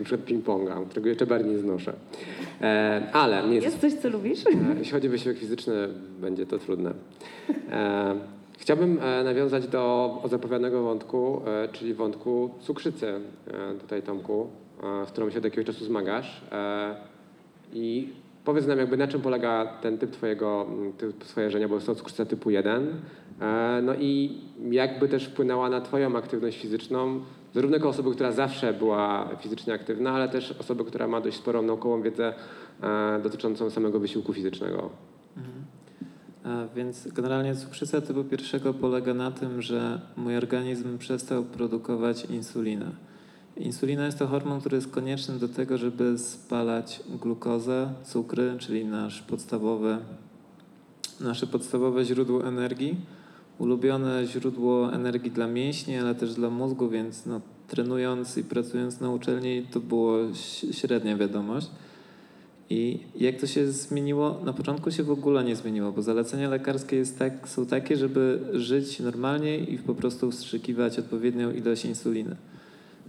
Przed ping-ponga, którego jeszcze bardziej nie znoszę. E, ale nie jest... jest coś, co lubisz? E, jeśli chodzi o wysiłek fizyczny, będzie to trudne. E, chciałbym e, nawiązać do zapowiadanego wątku, e, czyli wątku cukrzycy. Tutaj Tomku, z którą się od jakiegoś czasu zmagasz. I Powiedz nam jakby na czym polega ten typ twojego typ skojarzenia, bo jest to cukrzyca typu 1. E, no i jakby też wpłynęła na twoją aktywność fizyczną, zarówno osoby, która zawsze była fizycznie aktywna, ale też osoby, która ma dość sporą naukową wiedzę e, dotyczącą samego wysiłku fizycznego. Mhm. Więc generalnie cukrzyca typu pierwszego polega na tym, że mój organizm przestał produkować insulinę. Insulina jest to hormon, który jest konieczny do tego, żeby spalać glukozę, cukry, czyli nasz podstawowe, nasze podstawowe źródło energii. Ulubione źródło energii dla mięśni, ale też dla mózgu, więc no, trenując i pracując na uczelni to było średnia wiadomość. I jak to się zmieniło? Na początku się w ogóle nie zmieniło, bo zalecenia lekarskie jest tak, są takie, żeby żyć normalnie i po prostu wstrzykiwać odpowiednią ilość insuliny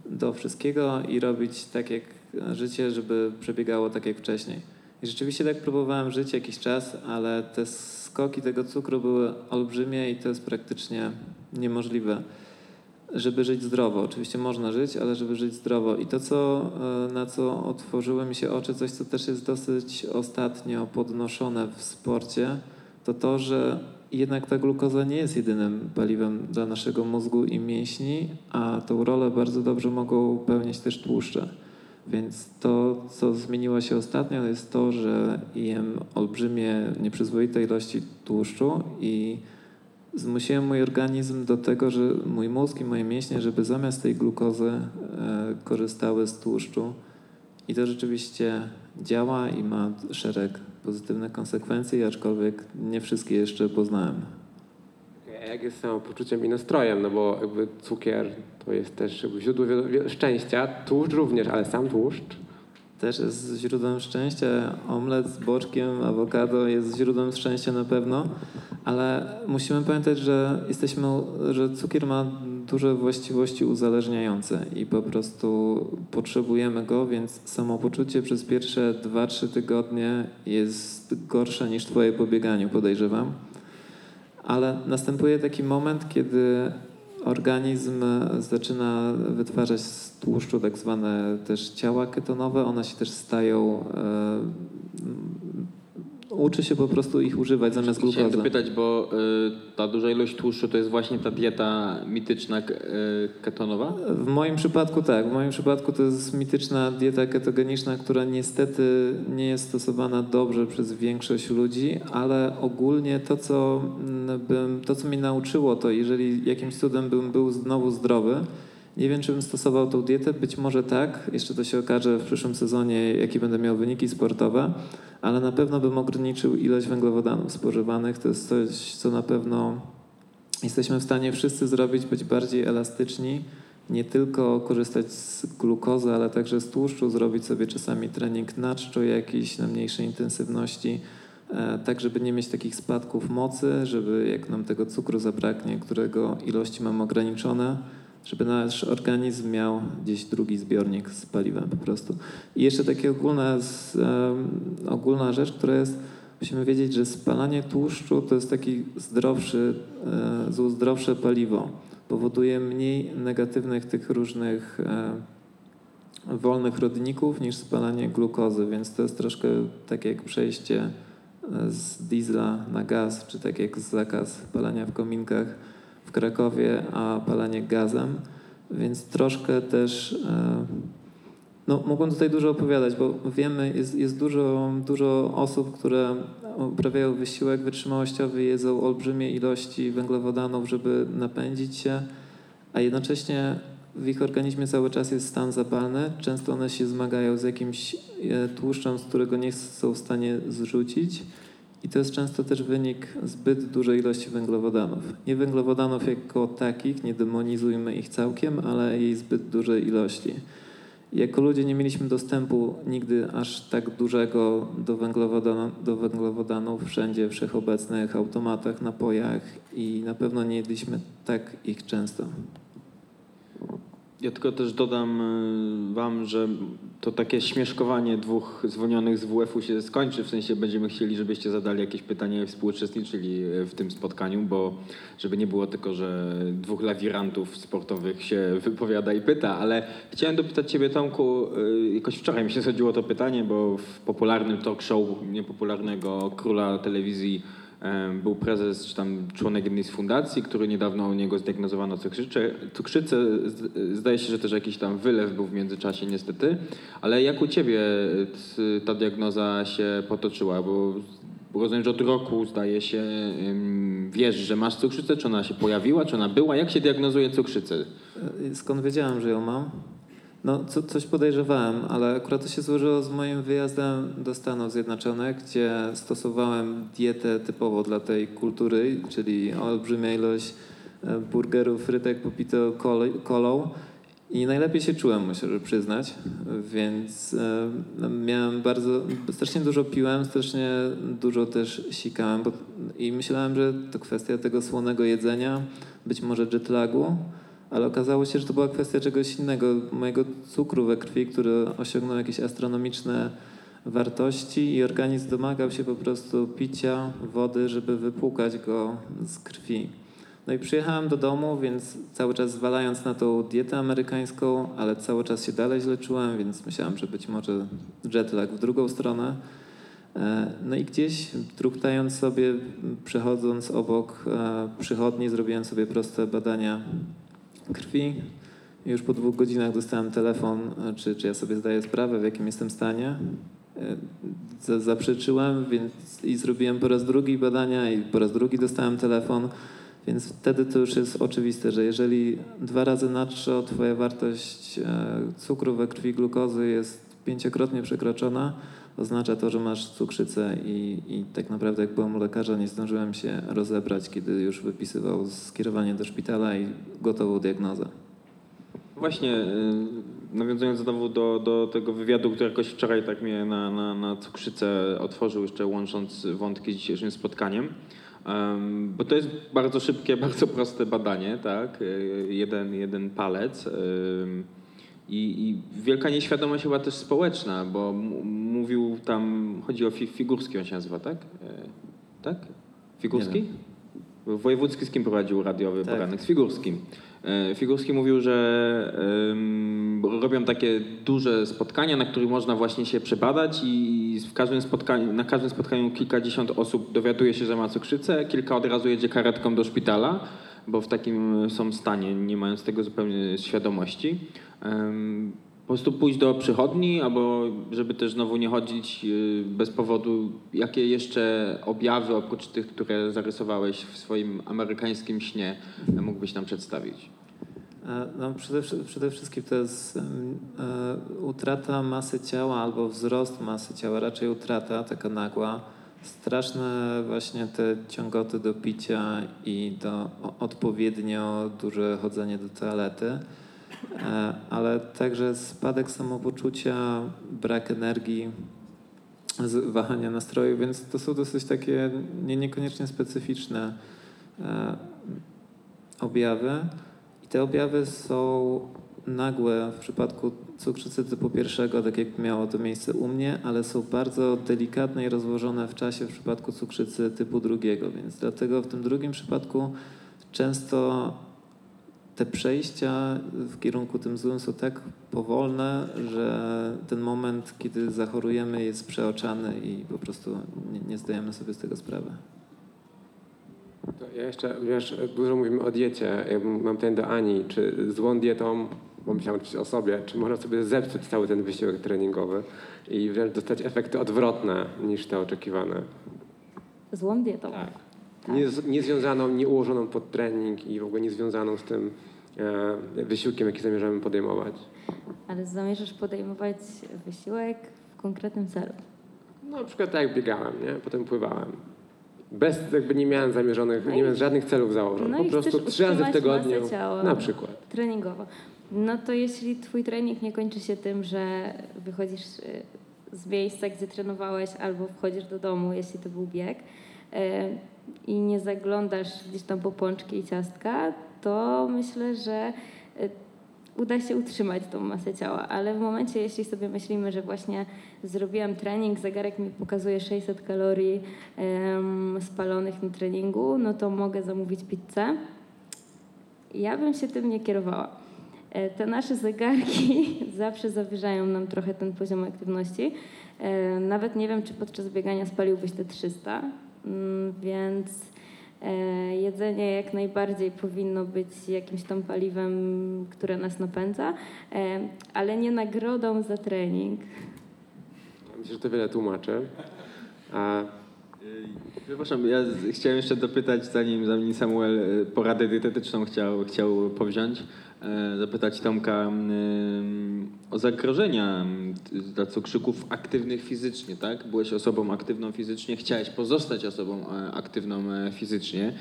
do wszystkiego i robić tak jak życie, żeby przebiegało tak jak wcześniej. I rzeczywiście tak próbowałem żyć jakiś czas, ale te skoki tego cukru były olbrzymie i to jest praktycznie niemożliwe żeby żyć zdrowo. Oczywiście można żyć, ale żeby żyć zdrowo. I to, co, e, na co otworzyły mi się oczy, coś, co też jest dosyć ostatnio podnoszone w sporcie, to to, że jednak ta glukoza nie jest jedynym paliwem dla naszego mózgu i mięśni, a tą rolę bardzo dobrze mogą pełnić też tłuszcze. Więc to, co zmieniło się ostatnio, jest to, że jem olbrzymie, nieprzyzwoite ilości tłuszczu i zmusiłem mój organizm do tego, że mój mózg i moje mięśnie, żeby zamiast tej glukozy e, korzystały z tłuszczu. I to rzeczywiście działa i ma szereg pozytywnych konsekwencji, aczkolwiek nie wszystkie jeszcze poznałem. Jak jest samopoczuciem i nastrojem? No bo jakby cukier to jest też jakby źródło szczęścia, tłuszcz również, ale sam tłuszcz też jest źródłem szczęścia. Omlet z boczkiem, awokado jest źródłem szczęścia na pewno, ale musimy pamiętać, że jesteśmy, że cukier ma duże właściwości uzależniające i po prostu potrzebujemy go, więc samopoczucie przez pierwsze 2-3 tygodnie jest gorsze niż twoje pobieganie, podejrzewam. Ale następuje taki moment, kiedy organizm zaczyna wytwarzać z tłuszczu tak zwane też ciała ketonowe. One się też stają e, uczy się po prostu ich używać zamiast glukozy. Chciałem dopytać, bo y, ta duża ilość tłuszczu to jest właśnie ta dieta mityczna y, ketonowa? W moim przypadku tak. W moim przypadku to jest mityczna dieta ketogeniczna, która niestety nie jest stosowana dobrze przez większość ludzi, ale ogólnie to, co, mm, bym, to, co mnie nauczyło, to jeżeli jakimś cudem bym był znowu zdrowy, nie wiem, czy bym stosował tą dietę, być może tak. Jeszcze to się okaże w przyszłym sezonie, jakie będę miał wyniki sportowe, ale na pewno bym ograniczył ilość węglowodanów spożywanych. To jest coś, co na pewno jesteśmy w stanie wszyscy zrobić, być bardziej elastyczni, nie tylko korzystać z glukozy, ale także z tłuszczu, zrobić sobie czasami trening na czczo jakiś, na mniejszej intensywności, e, tak żeby nie mieć takich spadków mocy, żeby jak nam tego cukru zabraknie, którego ilości mam ograniczone, żeby nasz organizm miał gdzieś drugi zbiornik z paliwem po prostu. I jeszcze taka ogólna, ogólna rzecz, która jest, musimy wiedzieć, że spalanie tłuszczu to jest taki zdrowszy, e, zdrowsze paliwo. Powoduje mniej negatywnych tych różnych e, wolnych rodników niż spalanie glukozy, więc to jest troszkę tak jak przejście e, z diesla na gaz, czy tak jak zakaz palenia w kominkach Krakowie, a palenie gazem, więc troszkę też e, no, mogłem tutaj dużo opowiadać, bo wiemy, jest, jest dużo, dużo osób, które uprawiają wysiłek wytrzymałościowy, jedzą olbrzymie ilości węglowodanów, żeby napędzić się, a jednocześnie w ich organizmie cały czas jest stan zapalny. Często one się zmagają z jakimś e, tłuszczem, z którego nie są w stanie zrzucić. I to jest często też wynik zbyt dużej ilości węglowodanów. Nie węglowodanów jako takich, nie demonizujmy ich całkiem, ale jej zbyt dużej ilości. Jako ludzie nie mieliśmy dostępu nigdy aż tak dużego do, węglowodan do węglowodanów wszędzie wszechobecnych automatach, napojach i na pewno nie jedliśmy tak ich często. Ja tylko też dodam y, wam, że to takie śmieszkowanie dwóch zwolnionych z WF-u się skończy. W sensie będziemy chcieli, żebyście zadali jakieś pytanie i współuczestniczyli w tym spotkaniu, bo żeby nie było tylko, że dwóch lawirantów sportowych się wypowiada i pyta, ale chciałem dopytać ciebie Tomku, y, jakoś wczoraj mi się zchodziło to pytanie, bo w popularnym talk show niepopularnego króla telewizji był prezes, czy tam członek jednej z fundacji, który niedawno u niego zdiagnozowano cukrzycę. cukrzycę. Zdaje się, że też jakiś tam wylew był w międzyczasie niestety. Ale jak u ciebie ta diagnoza się potoczyła? Bo rozumiem, że od roku zdaje się wiesz, że masz cukrzycę, czy ona się pojawiła, czy ona była? Jak się diagnozuje cukrzycę? Skąd wiedziałem, że ją mam? No, co, coś podejrzewałem, ale akurat to się złożyło z moim wyjazdem do Stanów Zjednoczonych, gdzie stosowałem dietę typowo dla tej kultury, czyli olbrzymia ilość e, burgerów, frytek popito kolą. I najlepiej się czułem, muszę przyznać, więc e, miałem bardzo, strasznie dużo piłem, strasznie dużo też sikałem bo, i myślałem, że to kwestia tego słonego jedzenia, być może jetlagu, ale okazało się, że to była kwestia czegoś innego, mojego cukru we krwi, który osiągnął jakieś astronomiczne wartości i organizm domagał się po prostu picia wody, żeby wypłukać go z krwi. No i przyjechałem do domu, więc cały czas zwalając na tą dietę amerykańską, ale cały czas się dalej źle czułem, więc myślałem, że być może jetlag w drugą stronę. E, no i gdzieś truchtając sobie, przechodząc obok e, przychodni, zrobiłem sobie proste badania krwi. Już po dwóch godzinach dostałem telefon, e, czy, czy ja sobie zdaję sprawę, w jakim jestem stanie. Zaprzeczyłem więc i zrobiłem po raz drugi badania i po raz drugi dostałem telefon. Więc wtedy to już jest oczywiste, że jeżeli dwa razy na trzy twoja wartość e, cukru we krwi, glukozy jest pięciokrotnie przekroczona, oznacza to, że masz cukrzycę i, i tak naprawdę jak byłem u lekarza, nie zdążyłem się rozebrać, kiedy już wypisywał skierowanie do szpitala i gotową diagnozę. Właśnie, e, nawiązując znowu do, do tego wywiadu, który jakoś wczoraj tak mnie na, na, na cukrzycę otworzył, jeszcze łącząc wątki z dzisiejszym spotkaniem. Bo to jest bardzo szybkie, bardzo proste badanie, tak? E, jeden, jeden palec. I, I, wielka nieświadomość chyba też społeczna, bo mówił tam, chodzi o Figurski, on się nazywa, tak? E, tak? Figurski? Wojewódzki z kim prowadził radiowy tak. poranek? Z Figurskim. E, Figurski mówił, że um, robią takie duże spotkania, na których można właśnie się przebadać i w każdym spotkaniu, na każdym spotkaniu kilkadziesiąt osób dowiaduje się, że ma cukrzycę, kilka od razu jedzie karetką do szpitala, bo w takim są stanie, nie mając tego zupełnie świadomości. Po prostu pójść do przychodni, albo żeby też znowu nie chodzić y, bez powodu, jakie jeszcze objawy oprócz tych, które zarysowałeś w swoim amerykańskim śnie mógłbyś nam przedstawić? E, no, przede, przede wszystkim to jest e, utrata masy ciała albo wzrost masy ciała, raczej utrata taka nagła. Straszne właśnie te ciągoty do picia i do odpowiednio duże chodzenie do toalety, ale także spadek samopoczucia, brak energii, wahania nastroju, więc to są dosyć takie nie, niekoniecznie specyficzne objawy. I te objawy są nagłe w przypadku cukrzycy typu pierwszego, tak jak miało to miejsce u mnie, ale są bardzo delikatne i rozłożone w czasie w przypadku cukrzycy typu drugiego, więc dlatego w tym drugim przypadku często te przejścia w kierunku tym złym są tak powolne, że ten moment, kiedy zachorujemy, jest przeoczany i po prostu nie, nie zdajemy sobie z tego sprawy. To ja jeszcze, wiesz, dużo mówimy o diecie. Ja mam ten do Ani, czy złą dietą, bo myślałem oczywiście o sobie, czy można sobie zepsuć cały ten wysiłek treningowy i wręcz dostać efekty odwrotne niż te oczekiwane. Złą dietą. Tak. Tak. Nie, nie związaną, nie ułożoną pod trening i w ogóle nie związaną z tym e, wysiłkiem, jaki zamierzamy podejmować. Ale zamierzasz podejmować wysiłek w konkretnym celu? No na przykład tak jak biegałem, nie? Potem pływałem. Bez, jakby nie miałem zamierzonych, no nie miałem żadnych celów założonych. No po prostu trzy razy w tygodniu. Ciała, na przykład. Treningowo. No to jeśli twój trening nie kończy się tym, że wychodzisz y, z miejsca, gdzie trenowałeś, albo wchodzisz do domu, jeśli to był bieg, y, i nie zaglądasz gdzieś tam po pączki i ciastka, to myślę, że y, uda się utrzymać tą masę ciała, ale w momencie, jeśli sobie myślimy, że właśnie zrobiłam trening, zegarek mi pokazuje 600 kalorii spalonych na treningu, no to mogę zamówić pizzę. Ja bym się tym nie kierowała. E, te nasze zegarki zawsze zawyżają nam trochę ten poziom aktywności. E, nawet nie wiem, czy podczas biegania spaliłbyś te 300, mm, więc E, jedzenie jak najbardziej powinno być jakimś tam paliwem, które nas napędza, e, ale nie nagrodą za trening. Myślę, że to wiele tłumaczy. A... Przepraszam, ja chciałem jeszcze dopytać, zanim, zanim Samuel e, poradę dietetyczną chciał, chciał powziąć. E, zapytać Tomka o zagrożenia dla cukrzyków aktywnych fizycznie, tak? Byłeś osobą aktywną fizycznie, chciałeś pozostać osobą e, aktywną e, fizycznie.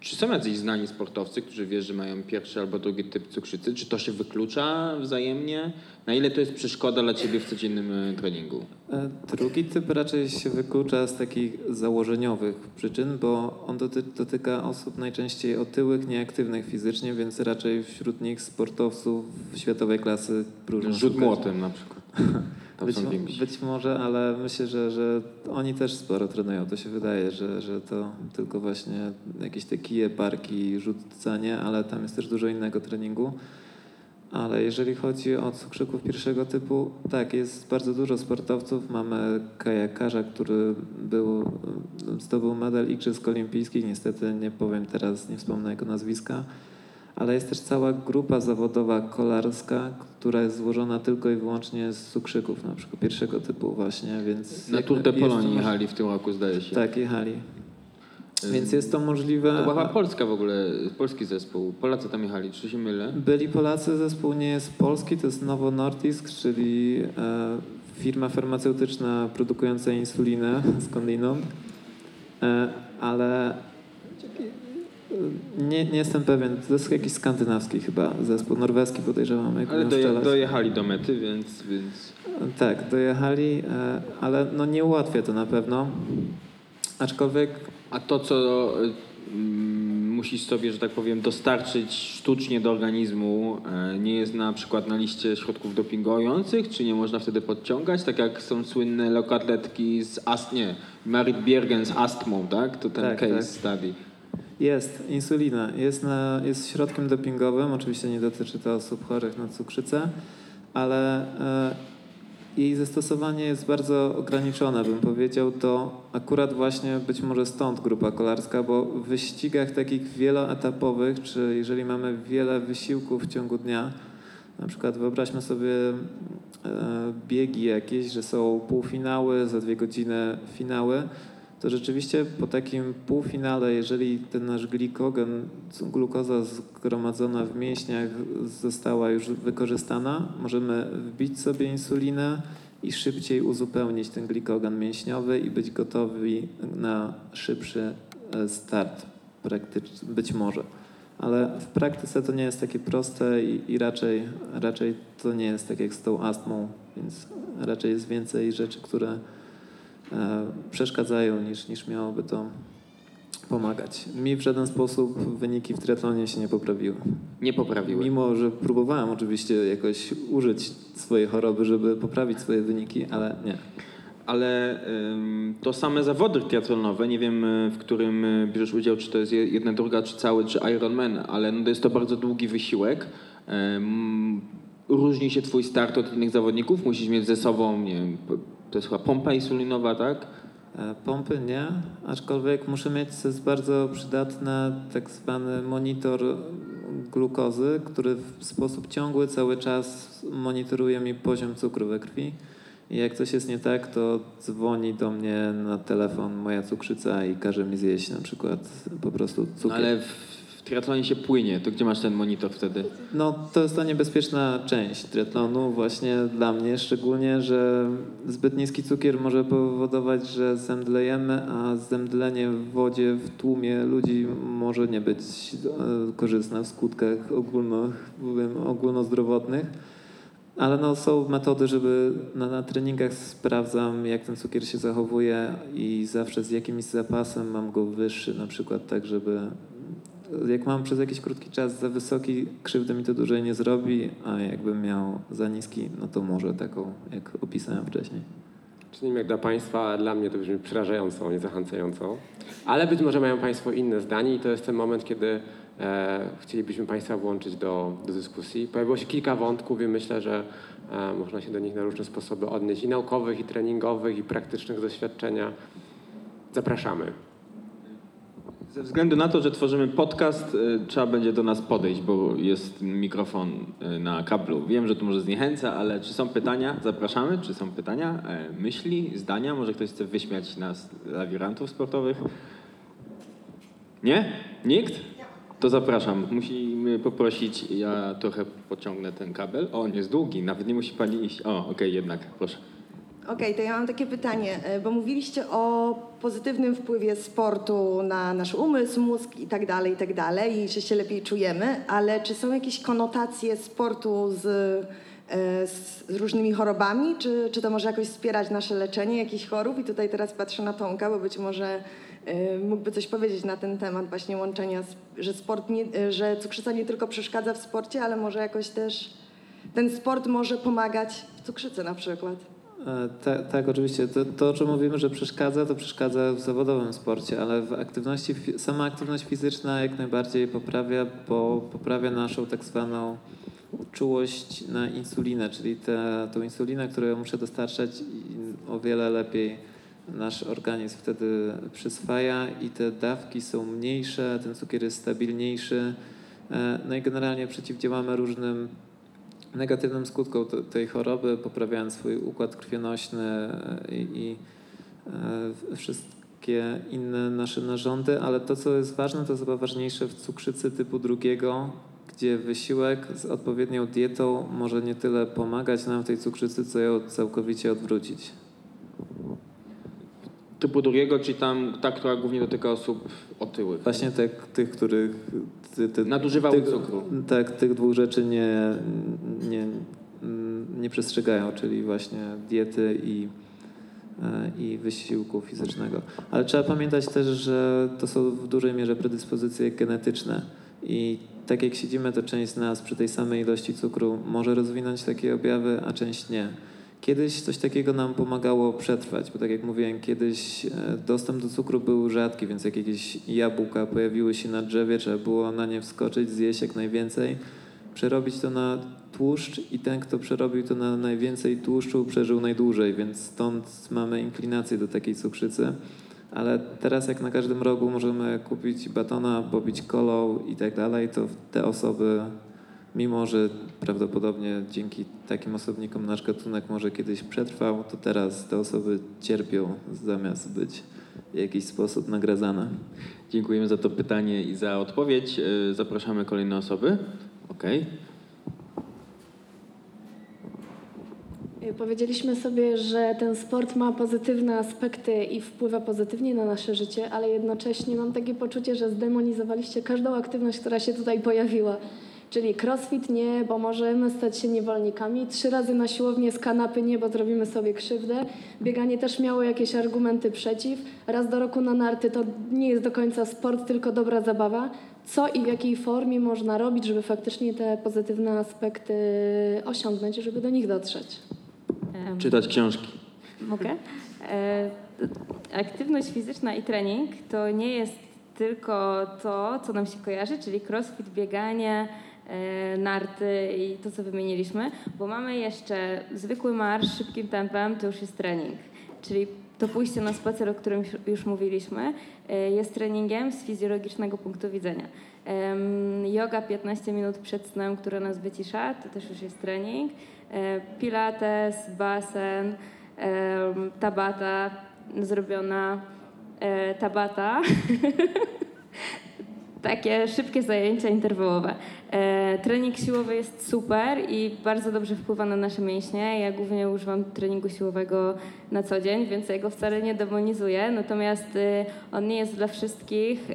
Czy są jacyś znani sportowcy, którzy wiesz, że mają pierwszy albo drugi typ cukrzycy? Czy to się wyklucza wzajemnie? Na ile to jest przeszkoda dla ciebie w codziennym treningu? Drugi typ raczej się wyklucza z takich założeniowych przyczyn, bo on doty dotyka osób najczęściej otyłych, nieaktywnych fizycznie, więc raczej wśród nich sportowców światowej klasy próżno Rzut młotem na przykład. Być, być, może, ale myślę, że, że oni też sporo trenują. To się wydaje, że, że to tylko właśnie jakieś te kije, parki, rzucanie, ale tam jest też dużo innego treningu. Ale jeżeli chodzi o cukrzyków pierwszego typu, tak, jest bardzo dużo sportowców. Mamy kajakarza, który był, zdobył medal Igrzysk Olimpijskich. Niestety nie powiem teraz, nie wspomnę jego nazwiska. Ale jest też cała grupa zawodowa kolarska, która jest złożona tylko i wyłącznie z cukrzyków, na przykład pierwszego typu właśnie, więc... Na Tour de Pologne jechali w tym roku, zdaje się. Tak, jechali. Więc jest to możliwe. To była Polska w ogóle, polski zespół. Polacy tam jechali, czy się mylę? Byli Polacy, zespół nie jest polski, to jest Novo Nordisk, czyli e, firma farmaceutyczna produkująca insulinę skądinąd. E, ale nie, nie jestem pewien, to jest jakiś skandynawski chyba zespół, norweski podejrzewam. Jak ale doje, dojechali do mety, więc, więc... Tak, dojechali, e, ale no nie ułatwia to na pewno. Aczkolwiek a to, co mm, musisz sobie, że tak powiem, dostarczyć sztucznie do organizmu, e, nie jest na przykład na liście środków dopingujących, czy nie można wtedy podciągać, tak jak są słynne lokatletki z ast, nie, Marit Biergen z astmą, tak? To ten tak, case tak. study. Jest, insulina. Jest, na, jest środkiem dopingowym, oczywiście nie dotyczy to osób chorych na cukrzycę, ale e, jej zastosowanie jest bardzo ograniczone, bym powiedział. To akurat właśnie być może stąd grupa kolarska, bo w wyścigach takich wieloetapowych, czy jeżeli mamy wiele wysiłków w ciągu dnia, na przykład wyobraźmy sobie e, biegi jakieś, że są półfinały, za dwie godziny finały, to rzeczywiście po takim półfinale, jeżeli ten nasz glikogen, glukoza zgromadzona w mięśniach została już wykorzystana, możemy wbić sobie insulinę i szybciej uzupełnić ten glikogen mięśniowy i być gotowi na szybszy e, start, praktyczny, być może. Ale w praktyce to nie jest takie proste i, i raczej, raczej to nie jest tak jak z tą astmą, więc raczej jest więcej rzeczy, które przeszkadzają niż, niż miałoby to pomagać. Mi w żaden sposób wyniki w triatlonie się nie poprawiły. Nie poprawiły. Mimo, że próbowałem oczywiście jakoś użyć swojej choroby, żeby poprawić swoje wyniki, ale nie. Ale ym, to same zawody triatlonowe, nie wiem e, w którym e, bierzesz udział, czy to jest jedna druga, czy cały, czy Ironman, ale no, to jest to bardzo długi wysiłek. Ym, różni się twój start od innych zawodników? Musisz mieć ze sobą, nie wiem, to jest chyba pompa insulinowa, tak? E, pompy nie, aczkolwiek muszę mieć, co jest bardzo przydatne, tak zwany monitor glukozy, który w sposób ciągły cały czas monitoruje mi poziom cukru we krwi. I jak coś jest nie tak, to dzwoni do mnie na telefon moja cukrzyca i każe mi zjeść na przykład po prostu cukier. Ale triatlonie się płynie, to gdzie masz ten monitor wtedy? No to jest ta niebezpieczna część triatlonu właśnie dla mnie, szczególnie, że zbyt niski cukier może powodować, że zemdlejemy, a zemdlenie w wodzie w tłumie ludzi może nie być e, korzystne w skutkach ogólno, ogólnozdrowotnych. Ale no, są metody, żeby na, na treningach sprawdzam, jak ten cukier się zachowuje i zawsze z jakimś zapasem mam go wyższy, na przykład tak, żeby jak mam przez jakiś krótki czas za wysoki, krzywdy mi to dłużej nie zrobi, a jakbym miał za niski, no to może taką, jak opisałem wcześniej. Czy nie wiem jak dla Państwa, dla mnie to brzmi przerażająco, nie zachęcająco. Ale być może mają Państwo inne zdanie i to jest ten moment, kiedy e, chcielibyśmy Państwa włączyć do, do dyskusji. Pojawiło się kilka wątków i myślę, że e, można się do nich na różne sposoby odnieść i naukowych, i treningowych, i praktycznych doświadczenia. Zapraszamy. Ze względu na to, że tworzymy podcast, y, trzeba będzie do nas podejść, bo jest mikrofon y, na kablu. Wiem, że to może zniechęca, ale czy są pytania? Zapraszamy. Czy są pytania, e, myśli, zdania? Może ktoś chce wyśmiać nas, lawirantów sportowych? Nie? Nikt? To zapraszam. Musimy poprosić, ja trochę pociągnę ten kabel. O, on jest długi, nawet nie musi pani iść. O, okej, jednak, proszę. Okej, to ja mam takie pytanie, e, bo mówiliście o pozytywnym wpływie sportu na nasz umysł, mózg i tak dalej, i tak dalej, i że się lepiej czujemy, ale czy są jakieś konotacje sportu z, e, z różnymi chorobami, czy, czy to może jakoś wspierać nasze leczenie jakichś chorób? I tutaj teraz patrzę na Tomka, bo być może e, mógłby coś powiedzieć na ten temat właśnie łączenia, że, sport nie, że cukrzyca nie tylko przeszkadza w sporcie, ale może jakoś też ten sport może pomagać w cukrzycy na przykład. E, Tak, oczywiście. To, to, o czym mówimy, że przeszkadza, to przeszkadza w zawodowym sporcie, ale w aktywności, sama aktywność fizyczna jak najbardziej poprawia, bo poprawia naszą tak zwaną czułość na insulinę, czyli tę tą insulinę, którą muszę dostarczać o wiele lepiej nasz organizm wtedy przyswaja i te dawki są mniejsze, ten cukier jest stabilniejszy. E, No i generalnie przeciwdziałamy różnym negatywnym skutkom te- tej choroby, poprawiając swój układ krwionośny e, i, i e, wszystkie inne nasze narządy, ale to, co jest ważne, to jest chyba ważniejsze w cukrzycy typu drugiego, gdzie wysiłek z odpowiednią dietą może nie tyle pomagać nam w tej cukrzycy, co ją całkowicie odwrócić. Typu drugiego, czyli tam ta, która głównie dotyka osób otyłych. Właśnie tych, tych których... Ty, ty, Nadużywały tych, cukru. Tak, tych dwóch rzeczy nie, nie, nie przestrzegają, czyli właśnie diety i, e, i wysiłku fizycznego. Ale trzeba pamiętać też, że to są w dużej mierze predyspozycje genetyczne i tak jak siedzimy, to część z nas przy tej samej ilości cukru może rozwinąć takie objawy, a część nie. Kiedyś coś takiego nam pomagało przetrwać, bo tak jak mówiłem, kiedyś e, dostęp do cukru był rzadki, więc jak jakieś jabłka pojawiły się na drzewie, trzeba było na nie wskoczyć, zjeść jak najwięcej, przerobić to na tłuszcz i ten, kto przerobił to na najwięcej tłuszczu, przeżył najdłużej, więc stąd mamy inklinację do takiej cukrzycy. Ale teraz jak na każdym rogu możemy kupić batona, pobić kolą i tak dalej, to te osoby, mimo że prawdopodobnie dzięki takim osobnikom nasz gatunek może kiedyś przetrwał, to teraz te osoby cierpią zamiast być w jakiś sposób nagradzane. Dziękujemy za to pytanie i za odpowiedź. E, Zapraszamy kolejne osoby. Okej. Y, Powiedzieliśmy sobie, że ten sport ma pozytywne aspekty i wpływa pozytywnie na nasze życie, ale jednocześnie mam takie poczucie, że zdemonizowaliście każdą aktywność, która się tutaj pojawiła. Czyli crossfit nie, bo możemy stać się niewolnikami. Trzy razy na siłownię z kanapy nie, bo zrobimy sobie krzywdę. Bieganie też miało jakieś argumenty przeciw. Raz do roku na narty to nie jest do końca sport, tylko dobra zabawa. Co i w jakiej formie można robić, żeby faktycznie te pozytywne aspekty osiągnąć, żeby do nich dotrzeć? Em, Czytać książki. Mogę? E, aktywność fizyczna i trening to nie jest tylko to, co nam się kojarzy, czyli crossfit, bieganie, narty i to, co wymieniliśmy, bo mamy jeszcze zwykły marsz szybkim tempem, to już jest trening. Czyli to pójście na spacer, o którym już- mówiliśmy, e, jest treningiem z fizjologicznego punktu widzenia. Yoga 15 minut przed snem, która nas wycisza, to też już jest trening. E, Pilates, basen, tabata zrobiona, e, tabata. Takie szybkie zajęcia interwałowe. E, trening siłowy jest super i bardzo dobrze wpływa na nasze mięśnie. Ja głównie używam treningu siłowego na co dzień, więc ja go wcale nie demonizuję. Natomiast e, on nie jest dla wszystkich e,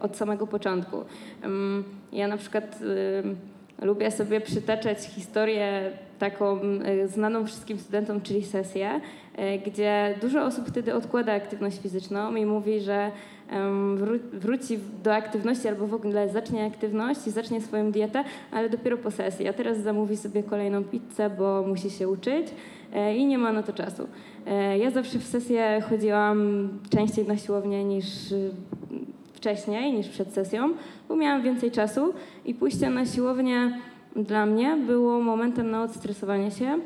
od samego początku. Em, ja na przykład e, lubię sobie przytaczać historię taką e, znaną wszystkim studentom, czyli sesję, e, gdzie dużo osób wtedy odkłada aktywność fizyczną i mówi, że wróci do aktywności albo w ogóle zacznie aktywność i zacznie swoją dietę, ale dopiero po sesji. A teraz zamówi sobie kolejną pizzę, bo musi się uczyć e, i nie ma na to czasu. Ja zawsze w sesję chodziłam częściej na siłownię niż y, wcześniej, niż przed sesją, bo miałam więcej czasu i pójście na siłownię dla mnie było momentem na odstresowanie się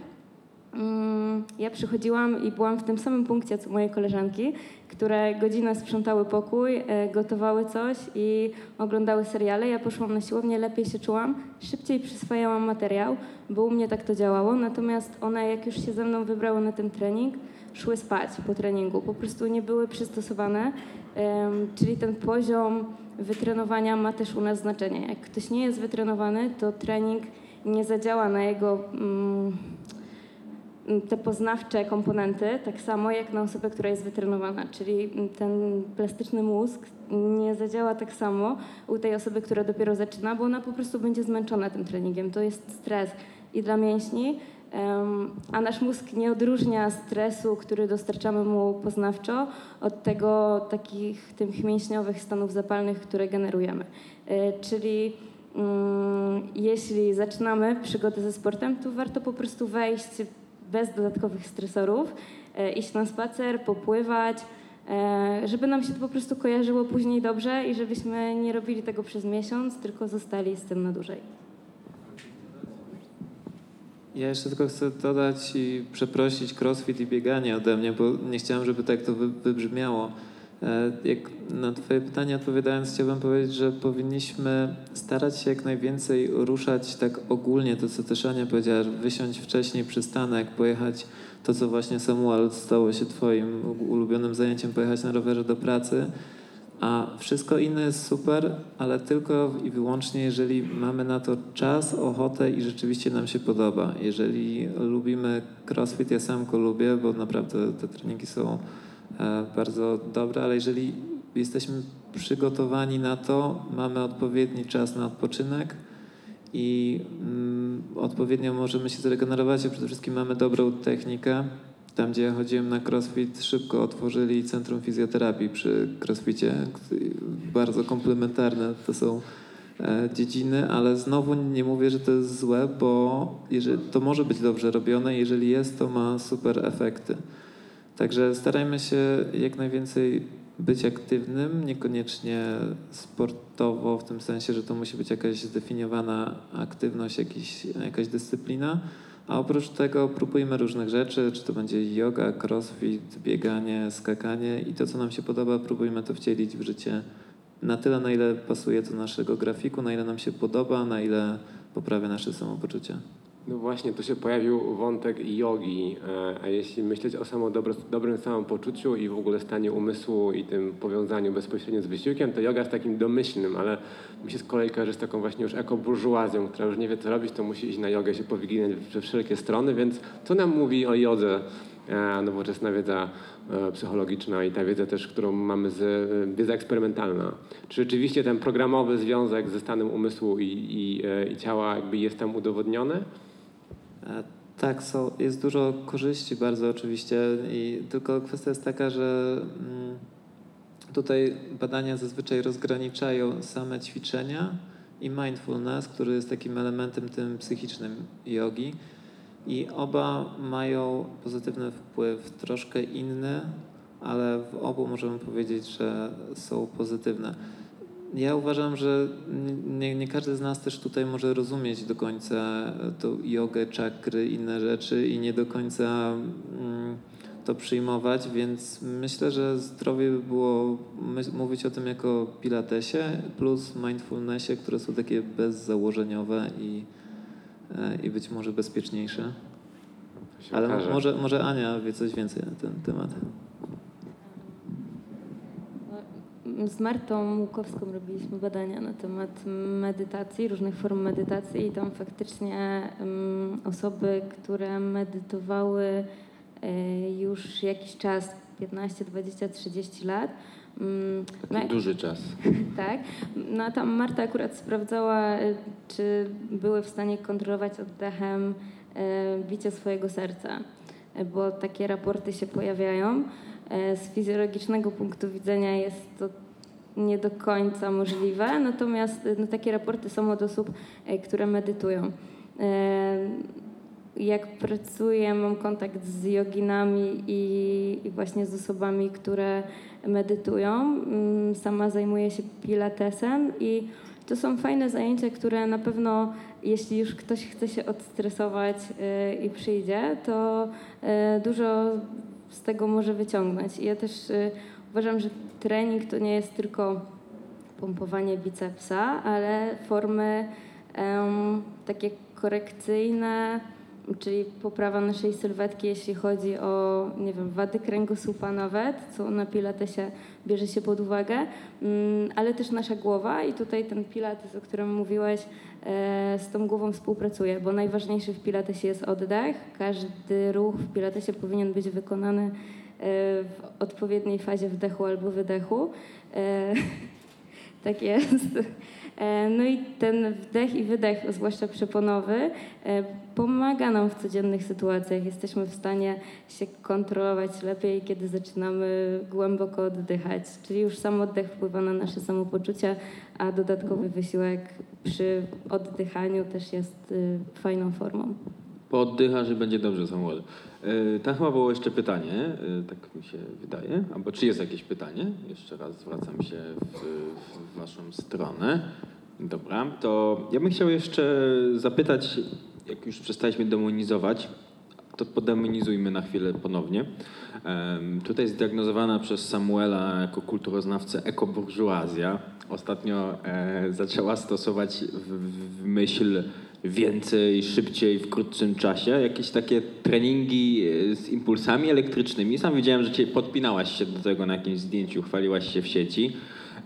ja przychodziłam i byłam w tym samym punkcie co moje koleżanki, które godzinę sprzątały pokój, e, gotowały coś i oglądały seriale. Ja poszłam na siłownię, lepiej się czułam, szybciej przyswajałam materiał, bo u mnie tak to działało. Natomiast one, jak już się ze mną wybrały na ten trening, szły spać po treningu. Po prostu nie były przystosowane, czyli ten poziom wytrenowania ma też u nas znaczenie. Jak ktoś nie jest wytrenowany, to trening nie zadziała na jego mm, te poznawcze komponenty, tak samo jak na osobę, która jest wytrenowana, czyli ten plastyczny mózg nie zadziała tak samo u tej osoby, która dopiero zaczyna, bo ona po prostu będzie zmęczona tym treningiem. To jest stres i dla mięśni, a nasz mózg nie odróżnia stresu, który dostarczamy mu poznawczo, od tego takich tych mięśniowych stanów zapalnych, które generujemy. E, czyli mm, jeśli zaczynamy przygodę ze sportem, to warto po prostu wejść bez dodatkowych stresorów, e, iść na spacer, popływać, e, żeby nam się to po prostu kojarzyło później dobrze i żebyśmy nie robili tego przez miesiąc, tylko zostali z tym na dłużej. Ja jeszcze tylko chcę dodać i przeprosić crossfit i bieganie ode mnie, bo nie chciałem, żeby tak to wybrzmiało. E, jak na Twoje pytanie odpowiadając, chciałbym powiedzieć, że powinniśmy starać się jak najwięcej ruszać tak ogólnie, to co też Ania powiedziała, wysiąść wcześniej przystanek, pojechać to, co właśnie Samuel stało się Twoim ulubionym zajęciem, pojechać na rowerze do pracy, a wszystko inne jest super, ale tylko i wyłącznie, jeżeli mamy na to czas, ochotę i rzeczywiście nam się podoba. Jeżeli lubimy crossfit, ja sam go lubię, bo naprawdę te treningi są bardzo dobre, ale jeżeli jesteśmy przygotowani na to, mamy odpowiedni czas na odpoczynek i mm, odpowiednio możemy się zregenerować, a przede wszystkim mamy dobrą technikę, tam, gdzie ja chodziłem na crossfit, szybko otworzyli Centrum Fizjoterapii przy crossficie. Bardzo komplementarne to są e, dziedziny, ale znowu nie mówię, że to jest złe, bo to może być dobrze robione. Jeżeli jest, to ma super efekty. Także starajmy się jak najwięcej być aktywnym, niekoniecznie sportowo, w tym sensie, że to musi być jakaś zdefiniowana aktywność, jakiś, jakaś dyscyplina a oprócz tego próbujemy różnych rzeczy, czy to będzie yoga, crossfit, bieganie, skakanie i to, co nam się podoba, próbujemy to wcielić w życie na tyle, na ile pasuje do naszego grafiku, na ile nam się podoba, na ile poprawia nasze samopoczucie. No właśnie, tu się pojawił wątek jogi, e, a jeśli myśleć o samo dobro, dobrym samopoczuciu i w ogóle stanie umysłu i tym powiązaniu bezpośrednio z wysiłkiem, to yoga jest takim domyślnym, ale mi się z kolei kojarzy z taką właśnie już ekoburżuazją, która już nie wie co robić, to musi iść na jogę, się powyginać we wszelkie strony, więc co nam mówi o jodze e, nowoczesna wiedza e, psychologiczna i ta wiedza też, którą mamy z wiedza eksperymentalna. Czy rzeczywiście ten programowy związek ze stanem umysłu i, i, i ciała jakby jest tam udowodniony? E, tak, są, jest dużo korzyści bardzo oczywiście, i tylko kwestia jest taka, że mm, tutaj badania zazwyczaj rozgraniczają same ćwiczenia i mindfulness, który jest takim elementem tym psychicznym jogi. I oba mają pozytywny wpływ, troszkę inny, ale w obu możemy powiedzieć, że są pozytywne. Ja uważam, że nie, nie, każdy z nas też tutaj może rozumieć do końca to jogę, czakry, inne rzeczy i nie do końca mm, to przyjmować, więc myślę, że zdrowie by było mówić o tym jako pilatesie plus mindfulnessie, które są takie bezzałożeniowe i, e, i być może bezpieczniejsze. Ale może, może Ania wie coś więcej na ten temat z Martą Łukowską robiliśmy badania na temat medytacji, różnych form medytacji i tam faktycznie osoby, które medytowały e, już jakiś czas, 15, 20, 30 lat, Taki no, duży czas. tak. No a tam Marta akurat sprawdzała, e, czy były w stanie kontrolować oddechem e, bicie swojego serca, bo takie raporty się pojawiają. Z fizjologicznego punktu widzenia jest to nie do końca możliwe, natomiast no, takie raporty są od osób, e, które medytują. E, jak pracuję, mam kontakt z joginami i, właśnie z osobami, które medytują. Mm, sama zajmuję się pilatesem i To są fajne zajęcia, które na pewno, jeśli już ktoś chce się odstresować y, i przyjdzie, to dużo z tego może wyciągnąć. I ja też uważam, że trening to nie jest tylko pompowanie bicepsa, ale formy um, takie korekcyjne, czyli poprawa naszej sylwetki, jeśli chodzi o, nie wiem, wady kręgosłupa nawet, co na pilatesie bierze się pod uwagę, mm, ale też nasza głowa i tutaj ten pilates, o którym mówiłeś, e, z tą głową współpracuje, bo najważniejszy w pilatesie jest oddech. Każdy ruch w pilatesie powinien być wykonany w odpowiedniej fazie wdechu albo wydechu. E, tak jest. E, no i ten wdech i wydech, zwłaszcza przeponowy, e, pomaga nam w codziennych sytuacjach. Jesteśmy w stanie się kontrolować lepiej, kiedy zaczynamy głęboko oddychać. Czyli już sam oddech wpływa na nasze samopoczucie, a dodatkowy wysiłek przy oddychaniu też jest y, fajną formą. Pooddychasz i będzie dobrze Samuel. E, tam chyba było jeszcze pytanie, e, tak mi się wydaje. Albo czy jest jakieś pytanie? Jeszcze raz zwracam się w, w waszą stronę. Dobra, to ja bym chciał jeszcze zapytać, jak już przestaliśmy demonizować, to podemonizujmy na chwilę ponownie. Um, tutaj zdiagnozowana przez Samuela jako kulturoznawcę ekoburżuazja ostatnio e, zaczęła stosować w, w myśl więcej, szybciej, w krótszym czasie. Jakieś takie treningi e, z impulsami elektrycznymi. Sam widziałem, że cię podpinałaś się do tego na jakimś zdjęciu, chwaliłaś się w sieci,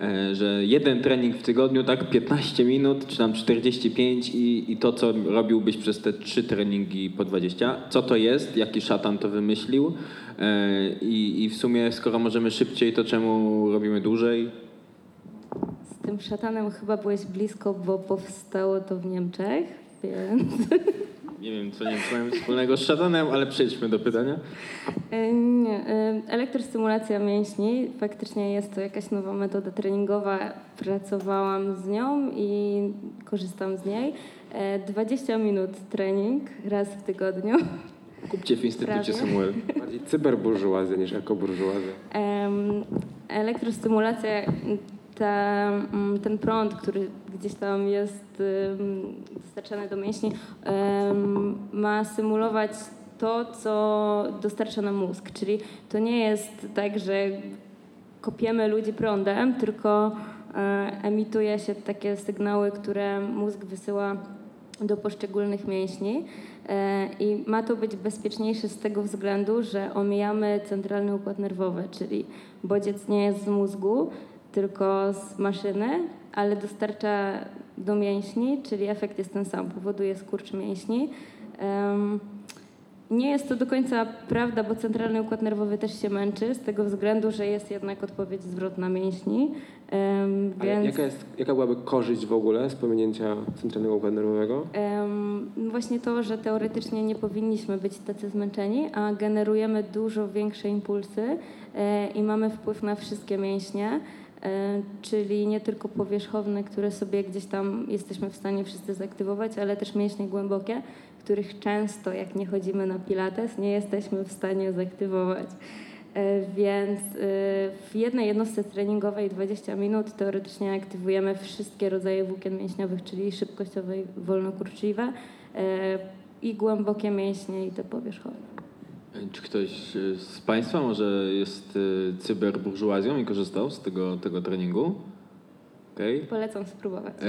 e, że jeden trening w tygodniu, tak 15 minut, czy tam 45 i, i to, co robiłbyś przez te trzy treningi po 20. Co to jest? Jaki szatan to wymyślił? E, I, I w sumie, skoro możemy szybciej, to czemu robimy dłużej? Z tym szatanem chyba byłeś blisko, bo powstało to w Niemczech więc... Nie wiem, co Niemcy mają wspólnego z szatanem, ale przejdźmy do pytania. E, nie, e, elektrostymulacja mięśni, faktycznie jest to jakaś nowa metoda treningowa. Pracowałam z nią i korzystam z niej. 20 e, minut trening raz w tygodniu. Kupcie w Instytucie Prawie. Samuel. Bardziej cyberburżuazja niż ekoburżuazja. Elektrostymulacja ta, mm, ten prąd, który gdzieś tam jest dostarczany do mięśni, ma symulować to, co dostarcza nam mózg. Czyli to nie jest tak, że kopiemy ludzi prądem, tylko e, emituje się takie sygnały, które mózg wysyła do poszczególnych mięśni. E, I ma to być bezpieczniejsze z tego względu, że omijamy centralny układ nerwowy, czyli bodziec nie jest z mózgu, tylko z maszyny, ale dostarcza do mięśni, czyli efekt jest ten sam, powoduje skurcz mięśni. Nie jest to do końca prawda, bo centralny układ nerwowy też się męczy, z tego względu, że jest jednak odpowiedź zwrotna mięśni. Um, więc... jaka, jest, jaka byłaby korzyść w ogóle z pominięcia centralnego układu nerwowego? Um, właśnie to, że teoretycznie nie powinniśmy być tacy zmęczeni, a generujemy dużo większe impulsy e, i mamy wpływ na wszystkie mięśnie. E, czyli nie tylko powierzchowne, które sobie gdzieś tam jesteśmy w stanie wszyscy zaktywować, ale też mięśnie głębokie, których często, jak nie chodzimy na pilates, nie jesteśmy w stanie zaktywować. E, więc e, w jednej jednostce treningowej 20 minut teoretycznie aktywujemy wszystkie rodzaje włókien mięśniowych, czyli szybkościowe i wolnokurczliwe i głębokie mięśnie i te powierzchowne. Czy ktoś e, z Państwa może jest e, cyberburżuazją i korzystał z tego, tego treningu? Okay. Polecam spróbować. E,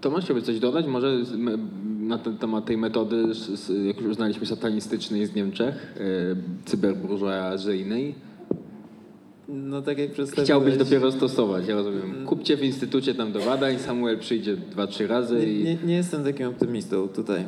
Tomasz, chciałbyś coś dodać? Może na ten temat tej metody, jak już uznaliśmy, satanistycznej z Niemczech, cyberburżuazyjnej? No tak jak przedstawiłeś... Chciałbyś dopiero stosować, ja rozumiem. Kupcie w instytucie tam do badań, Samuel przyjdzie dwa, trzy razy i... Nie, nie jestem takim optymistą tutaj.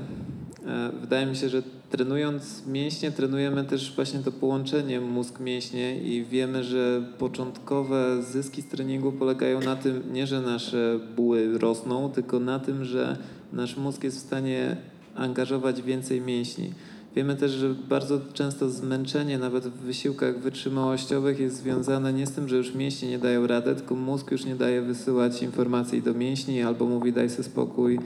Wydaje mi się, że trenując mięśnie, trenujemy też właśnie to połączenie mózg-mięśnie i wiemy, że początkowe zyski z treningu polegają na tym, nie że nasze buły rosną, tylko na tym, że nasz mózg jest w stanie angażować więcej mięśni. Wiemy też, że bardzo często zmęczenie nawet w wysiłkach wytrzymałościowych jest związane nie z tym, że już mięśnie nie dają rady, tylko mózg już nie daje wysyłać informacji do mięśni albo mówi daj sobie spokój,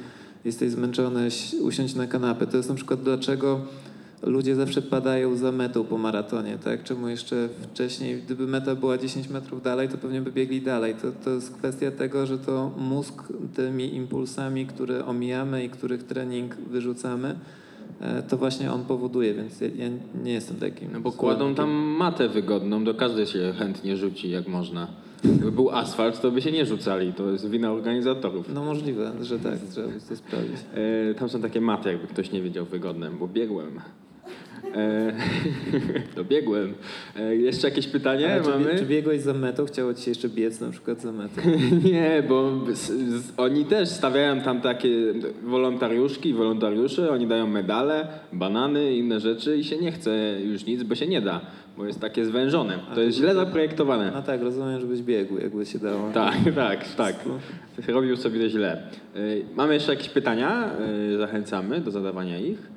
jesteś zmęczony, usiądź na kanapę. To jest na przykład dlaczego ludzie zawsze padają za metą po maratonie, tak? Czemu jeszcze wcześniej, gdyby meta była 10 metrów dalej, to pewnie by biegli dalej. To, to jest kwestia tego, że to mózg tymi impulsami, które omijamy i których trening wyrzucamy, e, to właśnie on powoduje, więc ja, ja nie jestem takim. No bo kładą tam matę wygodną, do każdej się chętnie rzuci jak można. Gdyby był asfalt, to by się nie rzucali. To jest wina organizatorów. No możliwe, że tak, trzeba by to sprawdzić. E, tam są takie maty, jakby ktoś nie wiedział, wygodne, bo biegłem. E, dobiegłem. E, jeszcze jakieś pytanie czy, mamy? czy biegłeś za metą? Chciało ci się jeszcze biec na przykład za metą? Nie, bo z, z, oni też stawiają tam takie wolontariuszki, wolontariusze, oni dają medale, banany inne rzeczy i się nie chce już nic, bo się nie da, bo jest takie zwężone. To jest źle zaprojektowane. No tak, rozumiem, żebyś biegł, jakby się dało. Tak, tak, tak. Robił sobie źle. Y, Mamy jeszcze jakieś pytania? Y, Zachęcamy do zadawania ich.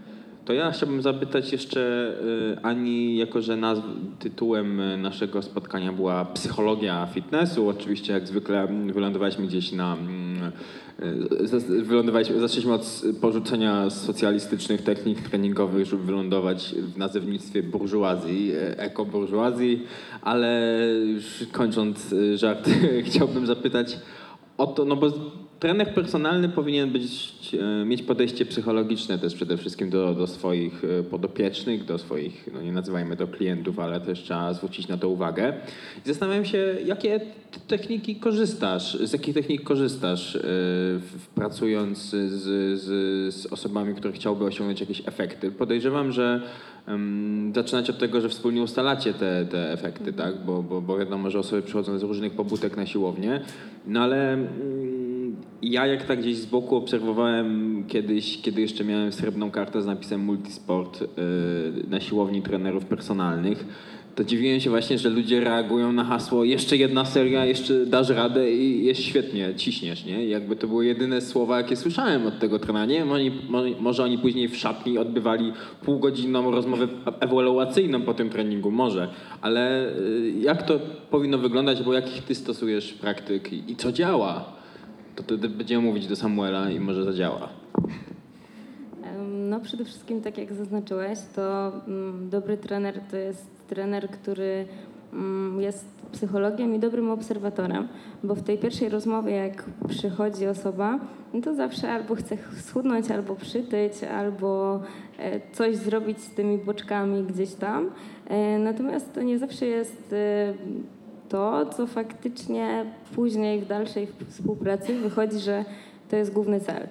To ja chciałbym zapytać jeszcze y, Ani, jako że nazw, tytułem y, naszego spotkania była psychologia fitnessu. Oczywiście jak zwykle mm, wylądowaliśmy gdzieś na... mm, y, Wylądowaliśmy, zaczęliśmy od porzucenia socjalistycznych technik treningowych, żeby wylądować w nazewnictwie burżuazji, ekoburżuazji, ale już kończąc żart, chciałbym zapytać o to, no bo trener personalny powinien być, e, mieć podejście psychologiczne też przede wszystkim do, do swoich e, podopiecznych, do swoich, no nie nazywajmy to klientów, ale też trzeba zwrócić na to uwagę. I zastanawiam się, jakie techniki korzystasz, z jakich technik korzystasz e, w, pracując z, z, z osobami, które chciałyby osiągnąć jakieś efekty. Podejrzewam, że um, zaczynać od tego, że wspólnie ustalacie te, te efekty, tak? Bo, bo, bo wiadomo, że osoby przychodzą z różnych pobudek na siłownię, no ale mm, ja jak tak gdzieś z boku obserwowałem kiedyś, kiedy jeszcze miałem srebrną kartę z napisem Multisport yy, na siłowni trenerów personalnych, to dziwiłem się właśnie, że ludzie reagują na hasło jeszcze jedna seria, jeszcze dasz radę i jest świetnie, ciśniesz, nie? Jakby to były jedyne słowa, jakie słyszałem od tego trenera. Nie wiem, oni, mo- może oni później w szatni odbywali półgodzinną rozmowę ewaluacyjną po tym treningu, może. Ale y, jak to powinno wyglądać, bo jakich ty stosujesz praktyk i co działa? To wtedy będziemy mówić do Samuela i może zadziała. No przede wszystkim, tak jak zaznaczyłeś, to mm, dobry trener to jest trener, który mm, jest psychologiem i dobrym obserwatorem, bo w tej pierwszej rozmowie, jak przychodzi osoba, no to zawsze albo chce schudnąć, albo przytyć, albo e, coś zrobić z tymi boczkami gdzieś tam. E, Natomiast to nie zawsze jest e, to, co faktycznie później w dalszej współpracy wychodzi, że to jest główny cel.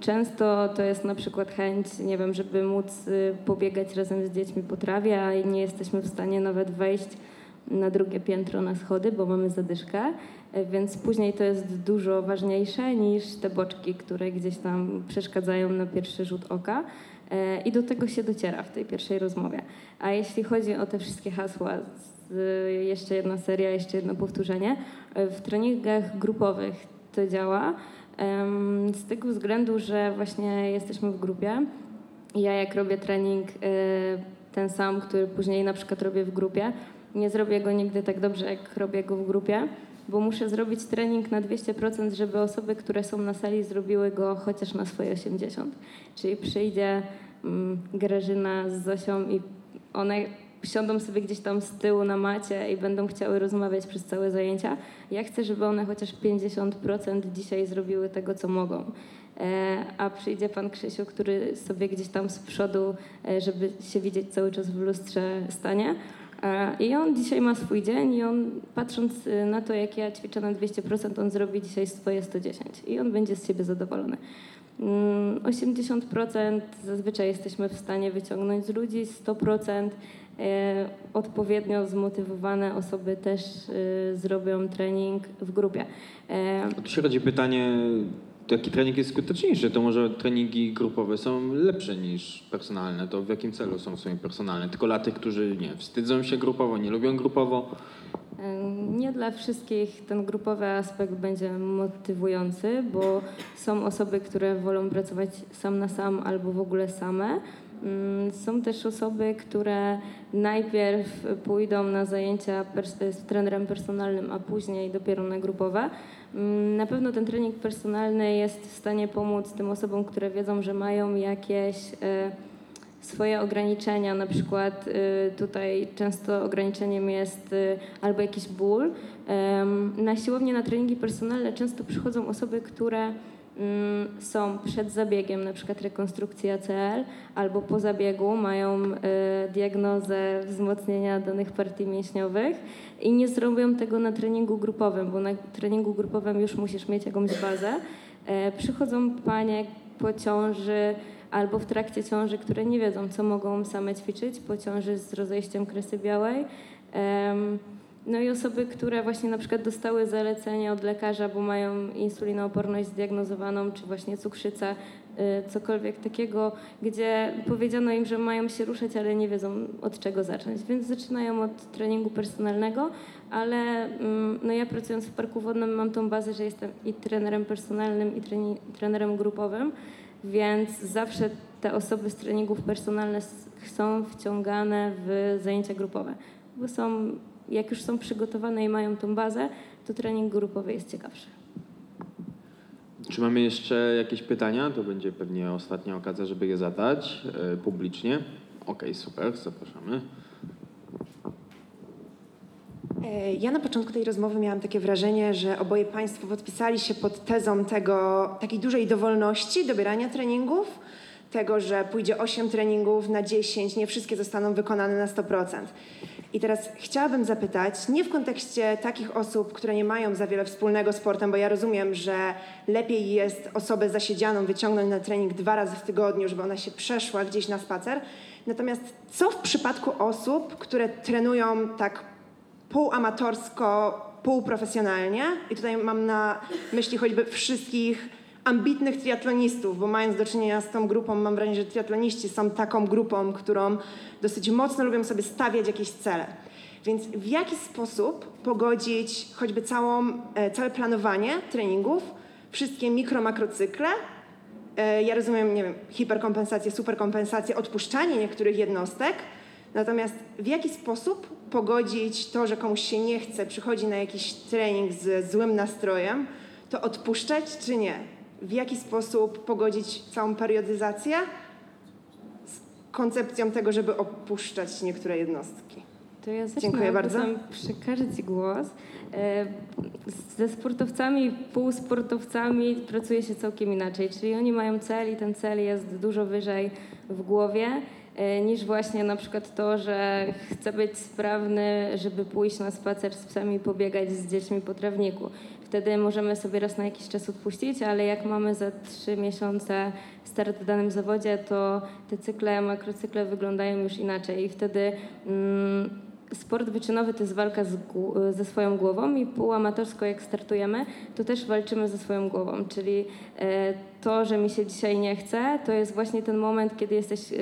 Często to jest na przykład chęć, nie wiem, żeby móc y, pobiegać razem z dziećmi po trawie, a nie jesteśmy w stanie nawet wejść na drugie piętro na schody, bo mamy zadyszkę, E, więc później to jest dużo ważniejsze niż te boczki, które gdzieś tam przeszkadzają na pierwszy rzut oka. E, I do tego się dociera w tej pierwszej rozmowie. A jeśli chodzi o te wszystkie hasła, jeszcze jedna seria, jeszcze jedno powtórzenie, e, w treningach grupowych to działa. Z tego względu, że właśnie jesteśmy w grupie. Ja jak robię trening e, ten sam, który później na przykład robię w grupie, nie zrobię go nigdy tak dobrze, jak robię go w grupie, bo muszę zrobić trening na 200%, żeby osoby, które są na sali, zrobiły go chociaż na swoje 80%. Czyli przyjdzie mm, Grażyna z Zosią i one siądą sobie gdzieś tam z tyłu na macie i będą chciały rozmawiać przez całe zajęcia. Ja chcę, żeby one chociaż 50% dzisiaj zrobiły tego, co mogą. E, A przyjdzie pan Krzysiu, który sobie gdzieś tam z przodu, e, żeby się widzieć cały czas w lustrze stanie. E, I on dzisiaj ma swój dzień i on patrząc na to, jak ja ćwiczę na 200%, on zrobi dzisiaj swoje 110 i on będzie z siebie zadowolony. Mm, 80% zazwyczaj jesteśmy w stanie wyciągnąć z ludzi, 100% e, odpowiednio zmotywowane osoby też e, zrobią trening w grupie. E, Tu się rodzi pytanie, jaki trening jest skuteczniejszy? To może treningi grupowe są lepsze niż personalne. To w jakim celu są w sumie personalne? Tylko dla tych, którzy nie wstydzą się grupowo, nie lubią grupowo. Nie dla wszystkich ten grupowy aspekt będzie motywujący, bo są osoby, które wolą pracować sam na sam albo w ogóle same. Mm, Są też osoby, które najpierw pójdą na zajęcia pers- z trenerem personalnym, a później dopiero na grupowe. Mm, Na pewno ten trening personalny jest w stanie pomóc tym osobom, które wiedzą, że mają jakieś e, swoje ograniczenia, na przykład y, tutaj często ograniczeniem jest albo jakiś ból. Na siłownię, na treningi personalne często przychodzą osoby, które są przed zabiegiem, na przykład rekonstrukcji ACL, albo po zabiegu mają y, diagnozę wzmocnienia danych partii mięśniowych i nie zrobią tego na treningu grupowym, bo na treningu grupowym już musisz mieć jakąś bazę. E, przychodzą panie po ciąży, albo w trakcie ciąży, które nie wiedzą, co mogą same ćwiczyć po ciąży z rozejściem kresy białej. No i osoby, które właśnie na przykład dostały zalecenie od lekarza, bo mają insulinooporność zdiagnozowaną, czy właśnie cukrzycę, y, cokolwiek takiego, gdzie powiedziano im, że mają się ruszać, ale nie wiedzą od czego zacząć. Więc zaczynają od treningu personalnego, ale mm, no ja pracując w parku wodnym mam tą bazę, że jestem i trenerem personalnym, i trenerem grupowym. Więc zawsze te osoby z treningów personalnych są wciągane w zajęcia grupowe, bo są, jak już są przygotowane i mają tą bazę, to trening grupowy jest ciekawszy. Czy mamy jeszcze jakieś pytania? To będzie pewnie ostatnia okazja, żeby je zadać e, publicznie. Okej, okay, super, zapraszamy. E, ja na początku tej rozmowy miałam takie wrażenie, że oboje Państwo podpisali się pod tezą tego, takiej dużej dowolności dobierania treningów, tego, że pójdzie 8 treningów na 10, nie wszystkie zostaną wykonane na 100%. I teraz chciałabym zapytać, nie w kontekście takich osób, które nie mają za wiele wspólnego z sportem, bo ja rozumiem, że lepiej jest osobę zasiedzianą wyciągnąć na trening dwa razy w tygodniu, żeby ona się przeszła gdzieś na spacer. Natomiast co w przypadku osób, które trenują tak półamatorsko, półprofesjonalnie i tutaj mam na myśli choćby wszystkich ambitnych triatlonistów, bo mając do czynienia z tą grupą, mam wrażenie, że triatloniści są taką grupą, którą dosyć mocno lubią sobie stawiać jakieś cele. Więc w jaki sposób pogodzić choćby całą, e, całe planowanie treningów, wszystkie mikro, makrocykle, e, ja rozumiem, nie wiem, hiperkompensację, superkompensację, odpuszczanie niektórych jednostek, Natomiast w jaki sposób pogodzić to, że komuś się nie chce, przychodzi na jakiś trening z złym nastrojem, to odpuszczać czy nie? W jaki sposób pogodzić całą periodyzację z koncepcją tego, żeby opuszczać niektóre jednostki? To ja Dziękuję bardzo. przekażę głos. E, ze sportowcami, półsportowcami pracuje się całkiem inaczej, czyli oni mają cel i ten cel jest dużo wyżej w głowie E, niż właśnie na przykład to, że chcę być sprawny, żeby pójść na spacer z psami i pobiegać z dziećmi po trawniku. Wtedy możemy sobie raz na jakiś czas odpuścić, ale jak mamy za trzy miesiące start w danym zawodzie, to te cykle, makrocykle wyglądają już inaczej. I wtedy mm, sport wyczynowy to jest walka z, ze swoją głową i półamatorsko jak startujemy, to też walczymy ze swoją głową, czyli e, to, że mi się dzisiaj nie chce, to jest właśnie ten moment, kiedy jesteś e,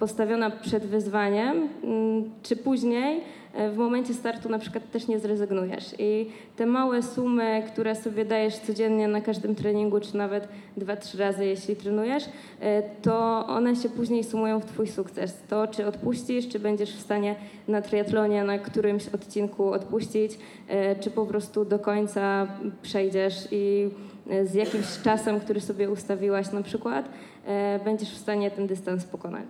postawiona przed wyzwaniem, mm, czy później e, w momencie startu na przykład też nie zrezygnujesz. I te małe sumy, które sobie dajesz codziennie na każdym treningu, czy nawet dwa, trzy razy, jeśli trenujesz, e, to one się później sumują w twój sukces. To, czy odpuścisz, czy będziesz w stanie na triatlonie na którymś odcinku odpuścić, e, czy po prostu do końca przejdziesz i z jakimś czasem, który sobie ustawiłaś na przykład, będziesz w stanie ten dystans pokonać.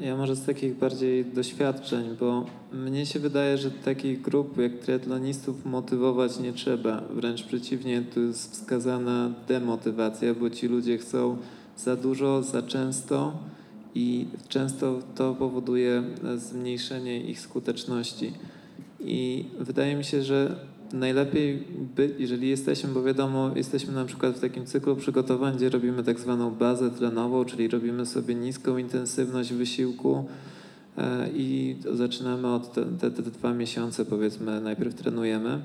Ja może z takich bardziej doświadczeń, bo mnie się wydaje, że takich grup jak triatlonistów motywować nie trzeba. Wręcz przeciwnie, tu jest wskazana demotywacja, bo ci ludzie chcą za dużo, za często i często to powoduje zmniejszenie ich skuteczności. I wydaje mi się, że najlepiej jeżeli jesteśmy, bo wiadomo, jesteśmy na przykład w takim cyklu przygotowań, gdzie robimy tak zwaną bazę trenową, czyli robimy sobie niską intensywność wysiłku e, i zaczynamy od te, te, te dwa miesiące, powiedzmy, najpierw trenujemy.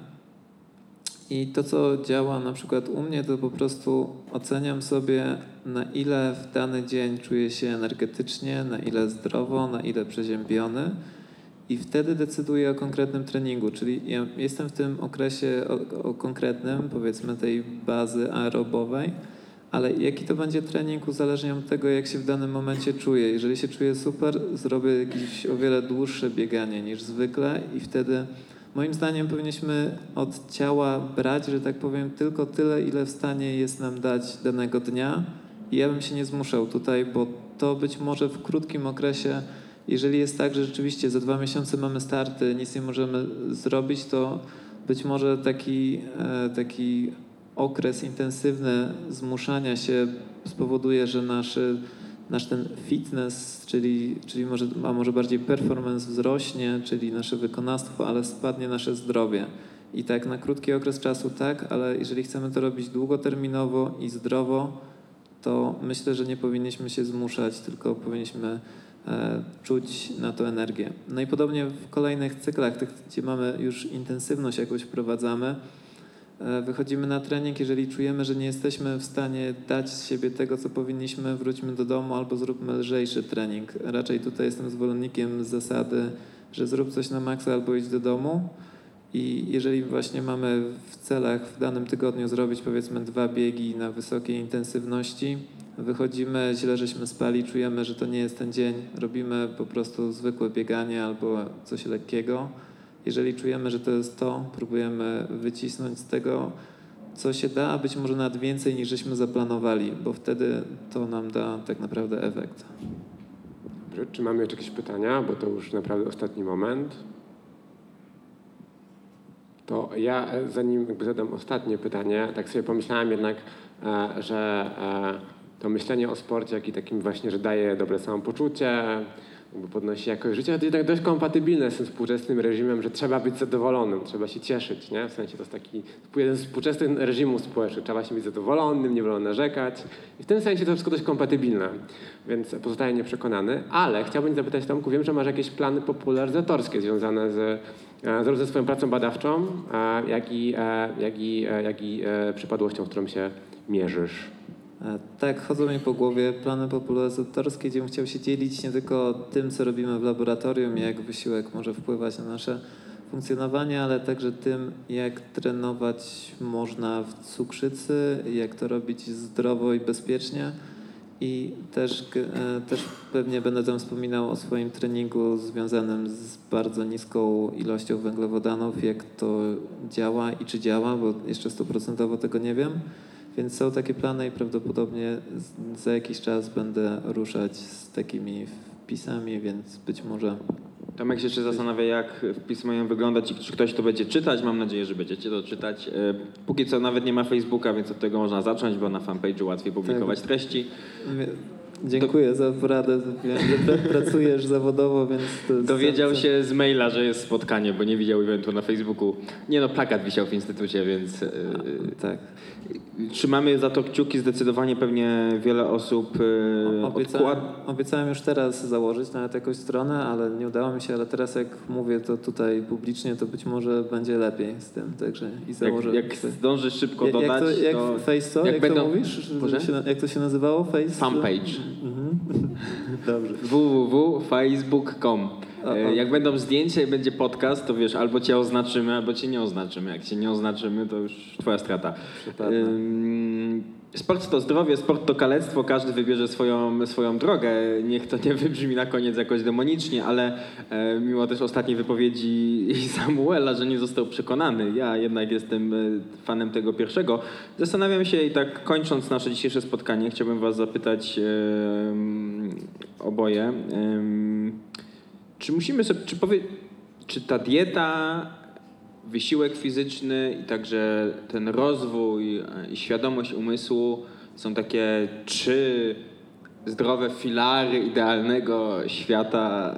I to, co działa na przykład u mnie, to po prostu oceniam sobie, na ile w dany dzień czuję się energetycznie, na ile zdrowo, na ile przeziębiony i wtedy decyduję o konkretnym treningu, czyli ja jestem w tym okresie o, o, konkretnym, powiedzmy tej bazy aerobowej, ale jaki to będzie trening uzależnia od tego, jak się w danym momencie czuję. Jeżeli się czuję super, zrobię jakieś o wiele dłuższe bieganie niż zwykle i wtedy moim zdaniem powinniśmy od ciała brać, że tak powiem, tylko tyle, ile w stanie jest nam dać danego dnia I ja bym się nie zmuszał tutaj, bo to być może w krótkim okresie, jeżeli jest tak, że rzeczywiście za dwa miesiące mamy starty, nic nie możemy zrobić, to być może taki, e, taki okres intensywny zmuszania się spowoduje, że nasz, nasz ten fitness, czyli, czyli może, a może bardziej performance wzrośnie, czyli nasze wykonawstwo, ale spadnie nasze zdrowie. I tak na krótki okres czasu tak, ale jeżeli chcemy to robić długoterminowo i zdrowo, to myślę, że nie powinniśmy się zmuszać, tylko powinniśmy e, czuć na to energię. No i podobnie w kolejnych cyklach, tych, gdzie mamy już intensywność jakąś wprowadzamy, e, wychodzimy na trening, jeżeli czujemy, że nie jesteśmy w stanie dać z siebie tego, co powinniśmy, wróćmy do domu albo zróbmy lżejszy trening. Raczej tutaj jestem zwolennikiem zasady, że zrób coś na maksa albo idź do domu. I jeżeli właśnie mamy w celach w danym tygodniu zrobić powiedzmy dwa biegi na wysokiej intensywności, wychodzimy, źle żeśmy spali, czujemy, że to nie jest ten dzień, robimy po prostu zwykłe bieganie albo coś lekkiego. Jeżeli czujemy, że to jest to, próbujemy wycisnąć z tego, co się da, a być może nawet więcej niż żeśmy zaplanowali, bo wtedy to nam da tak naprawdę efekt. Czy mamy jeszcze jakieś pytania, bo to już naprawdę ostatni moment. To ja, zanim zadam ostatnie pytanie, tak sobie pomyślałem jednak, e, że e, to myślenie o sporcie, jak i takim właśnie, że daje dobre samopoczucie, podnosi jakość życia, to jednak dość kompatybilne z tym współczesnym reżimem, że trzeba być zadowolonym, trzeba się cieszyć, nie? W sensie to jest taki jeden z współczesnych reżimów społecznych. Trzeba się być zadowolonym, nie wolno narzekać. I w tym sensie to wszystko dość kompatybilne, więc pozostaję nieprzekonany. Ale chciałbym zapytać Tomku, wiem, że masz jakieś plany popularyzatorskie związane z zarówno ze swoją pracą badawczą, jak i, jak i, jak i przypadłością, z którą się mierzysz. E, tak, chodzą mi po głowie plany popularyzatorskie, gdzie bym chciał się dzielić nie tylko tym, co robimy w laboratorium, jak wysiłek może wpływać na nasze funkcjonowanie, ale także tym, jak trenować można w cukrzycy, jak to robić zdrowo i bezpiecznie. I też, e, też pewnie będę tam wspominał o swoim treningu związanym z bardzo niską ilością węglowodanów, jak to działa i czy działa, bo jeszcze stuprocentowo tego nie wiem. Więc są takie plany i prawdopodobnie za jakiś czas będę ruszać z takimi wpisami, więc być może Tomek się jeszcze zastanawia, jak wpisy mają wyglądać i czy ktoś to będzie czytać. Mam nadzieję, że będziecie to czytać. E, póki co nawet nie ma Facebooka, więc od tego można zacząć, bo na fanpage'u łatwiej publikować tak. treści. Dziękuję za poradę. Wiem, że pracujesz zawodowo, więc... Dowiedział się z maila, że jest spotkanie, bo nie widział eventu na Facebooku. Nie no, plakat wisiał w instytucie, więc... E, A, tak. Trzymamy za to kciuki, zdecydowanie pewnie wiele osób e, obiecałem, obiecałem już teraz założyć nawet jakąś stronę, ale nie udało mi się, ale teraz jak mówię to tutaj publicznie, to być może będzie lepiej z tym, także i założę. Jak, jak zdążysz szybko dodać, jak to, jak to, Face co? Jak, jak będą, to mówisz? Się, jak to się nazywało? Face? Fanpage. Www.facebook.com jak będą zdjęcia i będzie podcast, to wiesz, albo cię oznaczymy, albo cię nie oznaczymy. Jak cię nie oznaczymy, to już twoja strata. Sport to zdrowie, sport to kalectwo, każdy wybierze swoją, swoją drogę. Niech to nie wybrzmi na koniec jakoś demonicznie, ale e, mimo też ostatniej wypowiedzi Samuela, że nie został przekonany, ja jednak jestem e, fanem tego pierwszego. Zastanawiam się i tak kończąc nasze dzisiejsze spotkanie, chciałbym was zapytać e, oboje, czy musimy sobie, czy powie, czy ta dieta wysiłek fizyczny i także ten rozwój e, i świadomość umysłu są takie trzy zdrowe filary idealnego świata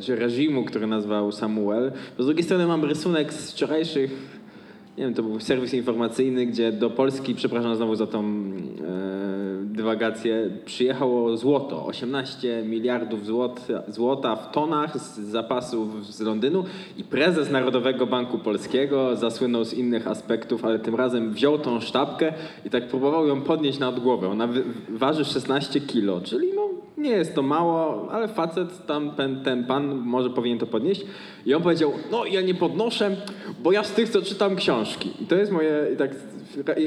czy reżimu, który nazwał Samuel. Bo z drugiej strony mam rysunek z wczorajszych nie wiem, to był serwis informacyjny, gdzie do Polski, przepraszam znowu za tą e, dywagację, przyjechało złoto, 18 miliardów złota, złota w tonach z zapasów z Londynu i prezes Narodowego Banku Polskiego zasłynął z innych aspektów, ale tym razem wziął tą sztabkę i tak próbował ją podnieść nad głowę. Ona waży 16 kilo, czyli no nie jest to mało, ale facet, tam ten, ten pan może powinien to podnieść. I on powiedział, no ja nie podnoszę, bo ja z tych, co czytam książki. I to jest moje, i tak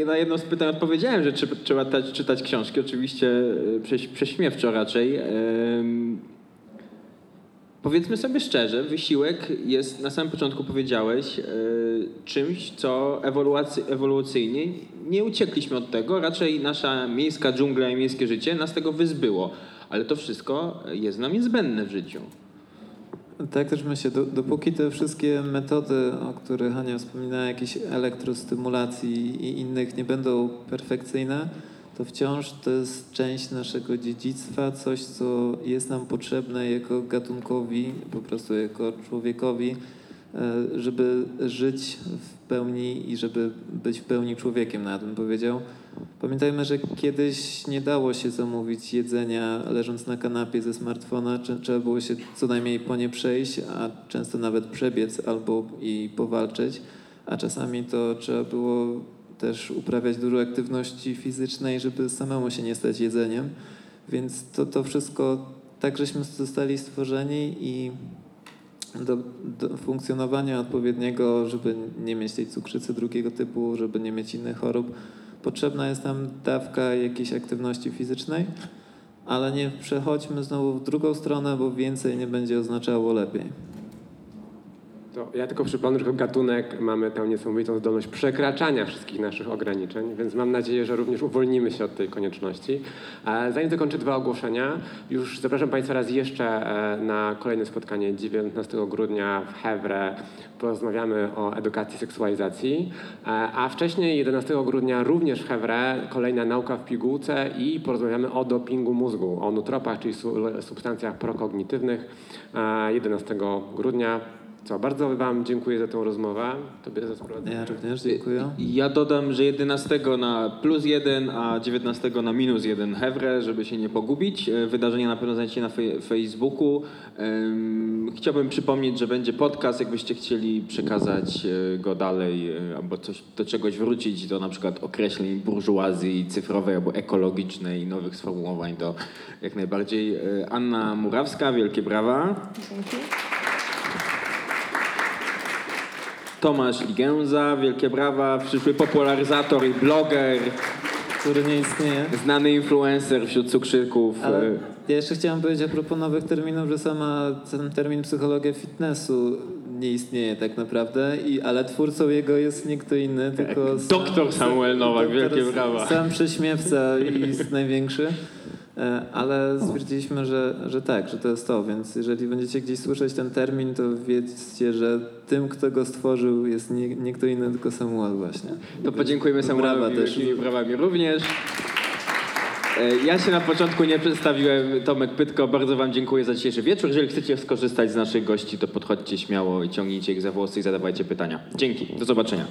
na jedno z pytań odpowiedziałem, że trzeba czytać książki, oczywiście e, prześmiewczo raczej. powiedzmy sobie szczerze, wysiłek jest, na samym początku powiedziałeś, e, czymś, co ewoluacy, ewolucyjnie nie uciekliśmy od tego, raczej nasza miejska dżungla i miejskie życie nas tego wyzbyło. Ale to wszystko jest nam niezbędne w życiu. Tak też myślę, do, dopóki te wszystkie metody, o których Hania wspominała, jakiejś elektrostymulacji i innych nie będą perfekcyjne, to wciąż to jest część naszego dziedzictwa, coś, co jest nam potrzebne jako gatunkowi, po prostu jako człowiekowi, e, żeby żyć w pełni i żeby być w pełni człowiekiem, nawet bym powiedział. Pamiętajmy, że kiedyś nie dało się zamówić jedzenia leżąc na kanapie ze smartfona, trzeba było się co najmniej po nie przejść, a często nawet przebiec albo i powalczyć, a czasami to trzeba było też uprawiać dużo aktywności fizycznej, żeby samemu się nie stać jedzeniem. Więc to, to wszystko tak żeśmy zostali stworzeni i do, do, funkcjonowania odpowiedniego, żeby nie mieć tej cukrzycy drugiego typu, żeby nie mieć innych chorób, potrzebna jest nam dawka jakiejś aktywności fizycznej, ale nie przechodźmy znowu w drugą stronę, bo więcej nie będzie oznaczało lepiej. To ja tylko przypomnę, że gatunek mamy tę niesamowitą zdolność przekraczania wszystkich naszych ograniczeń, więc mam nadzieję, że również uwolnimy się od tej konieczności. Zanim zakończę dwa ogłoszenia, już zapraszam Państwa raz jeszcze e, na kolejne spotkanie 19 grudnia w Hewre. Porozmawiamy o edukacji seksualizacji, e, a wcześniej 11 grudnia również w Hewre kolejna nauka w pigułce i porozmawiamy o dopingu mózgu, o nutropach, czyli substancjach prokognitywnych 11 e, grudnia. Co, bardzo Wam dziękuję za tę rozmowę. Tobie za sprowadzenie. Ja również dziękuję. Ja dodam, że 11 na plus 1, a 19 na minus 1 Hewre, żeby się nie pogubić. E, wydarzenia na pewno znajdziecie na Facebooku. Chciałbym przypomnieć, że będzie podcast, jakbyście chcieli przekazać e, go dalej e, albo coś, do czegoś wrócić, do na przykład określeń burżuazji cyfrowej albo ekologicznej i nowych sformułowań, to jak najbardziej. Anna Murawska, wielkie brawa. Dzięki. Tomasz Ligęza, wielkie brawa, przyszły popularyzator i bloger. Który nie istnieje. Znany influencer wśród cukrzyków. Ale ja jeszcze chciałem powiedzieć a propos nowych terminów, że sama ten termin psychologia fitnessu nie istnieje tak naprawdę, i, ale twórcą jego jest nie kto inny, tak. tylko... Doktor Samuel Nowak, wielkie brawa. Sam prześmiewca i największy. E, ale stwierdziliśmy, że, że tak, że to jest to, więc jeżeli będziecie gdzieś słyszeć ten termin, to wiedzcie, że tym, kto go stworzył jest nie, nie kto inny, tylko Samuel właśnie. To podziękujemy Samuelowi wielkimi brawami również. E, ja się na początku nie przedstawiłem, Tomek Pytko, bardzo wam dziękuję za dzisiejszy wieczór. Jeżeli chcecie skorzystać z naszych gości, to podchodźcie śmiało i ciągnijcie ich za włosy i zadawajcie pytania. Dzięki, do zobaczenia.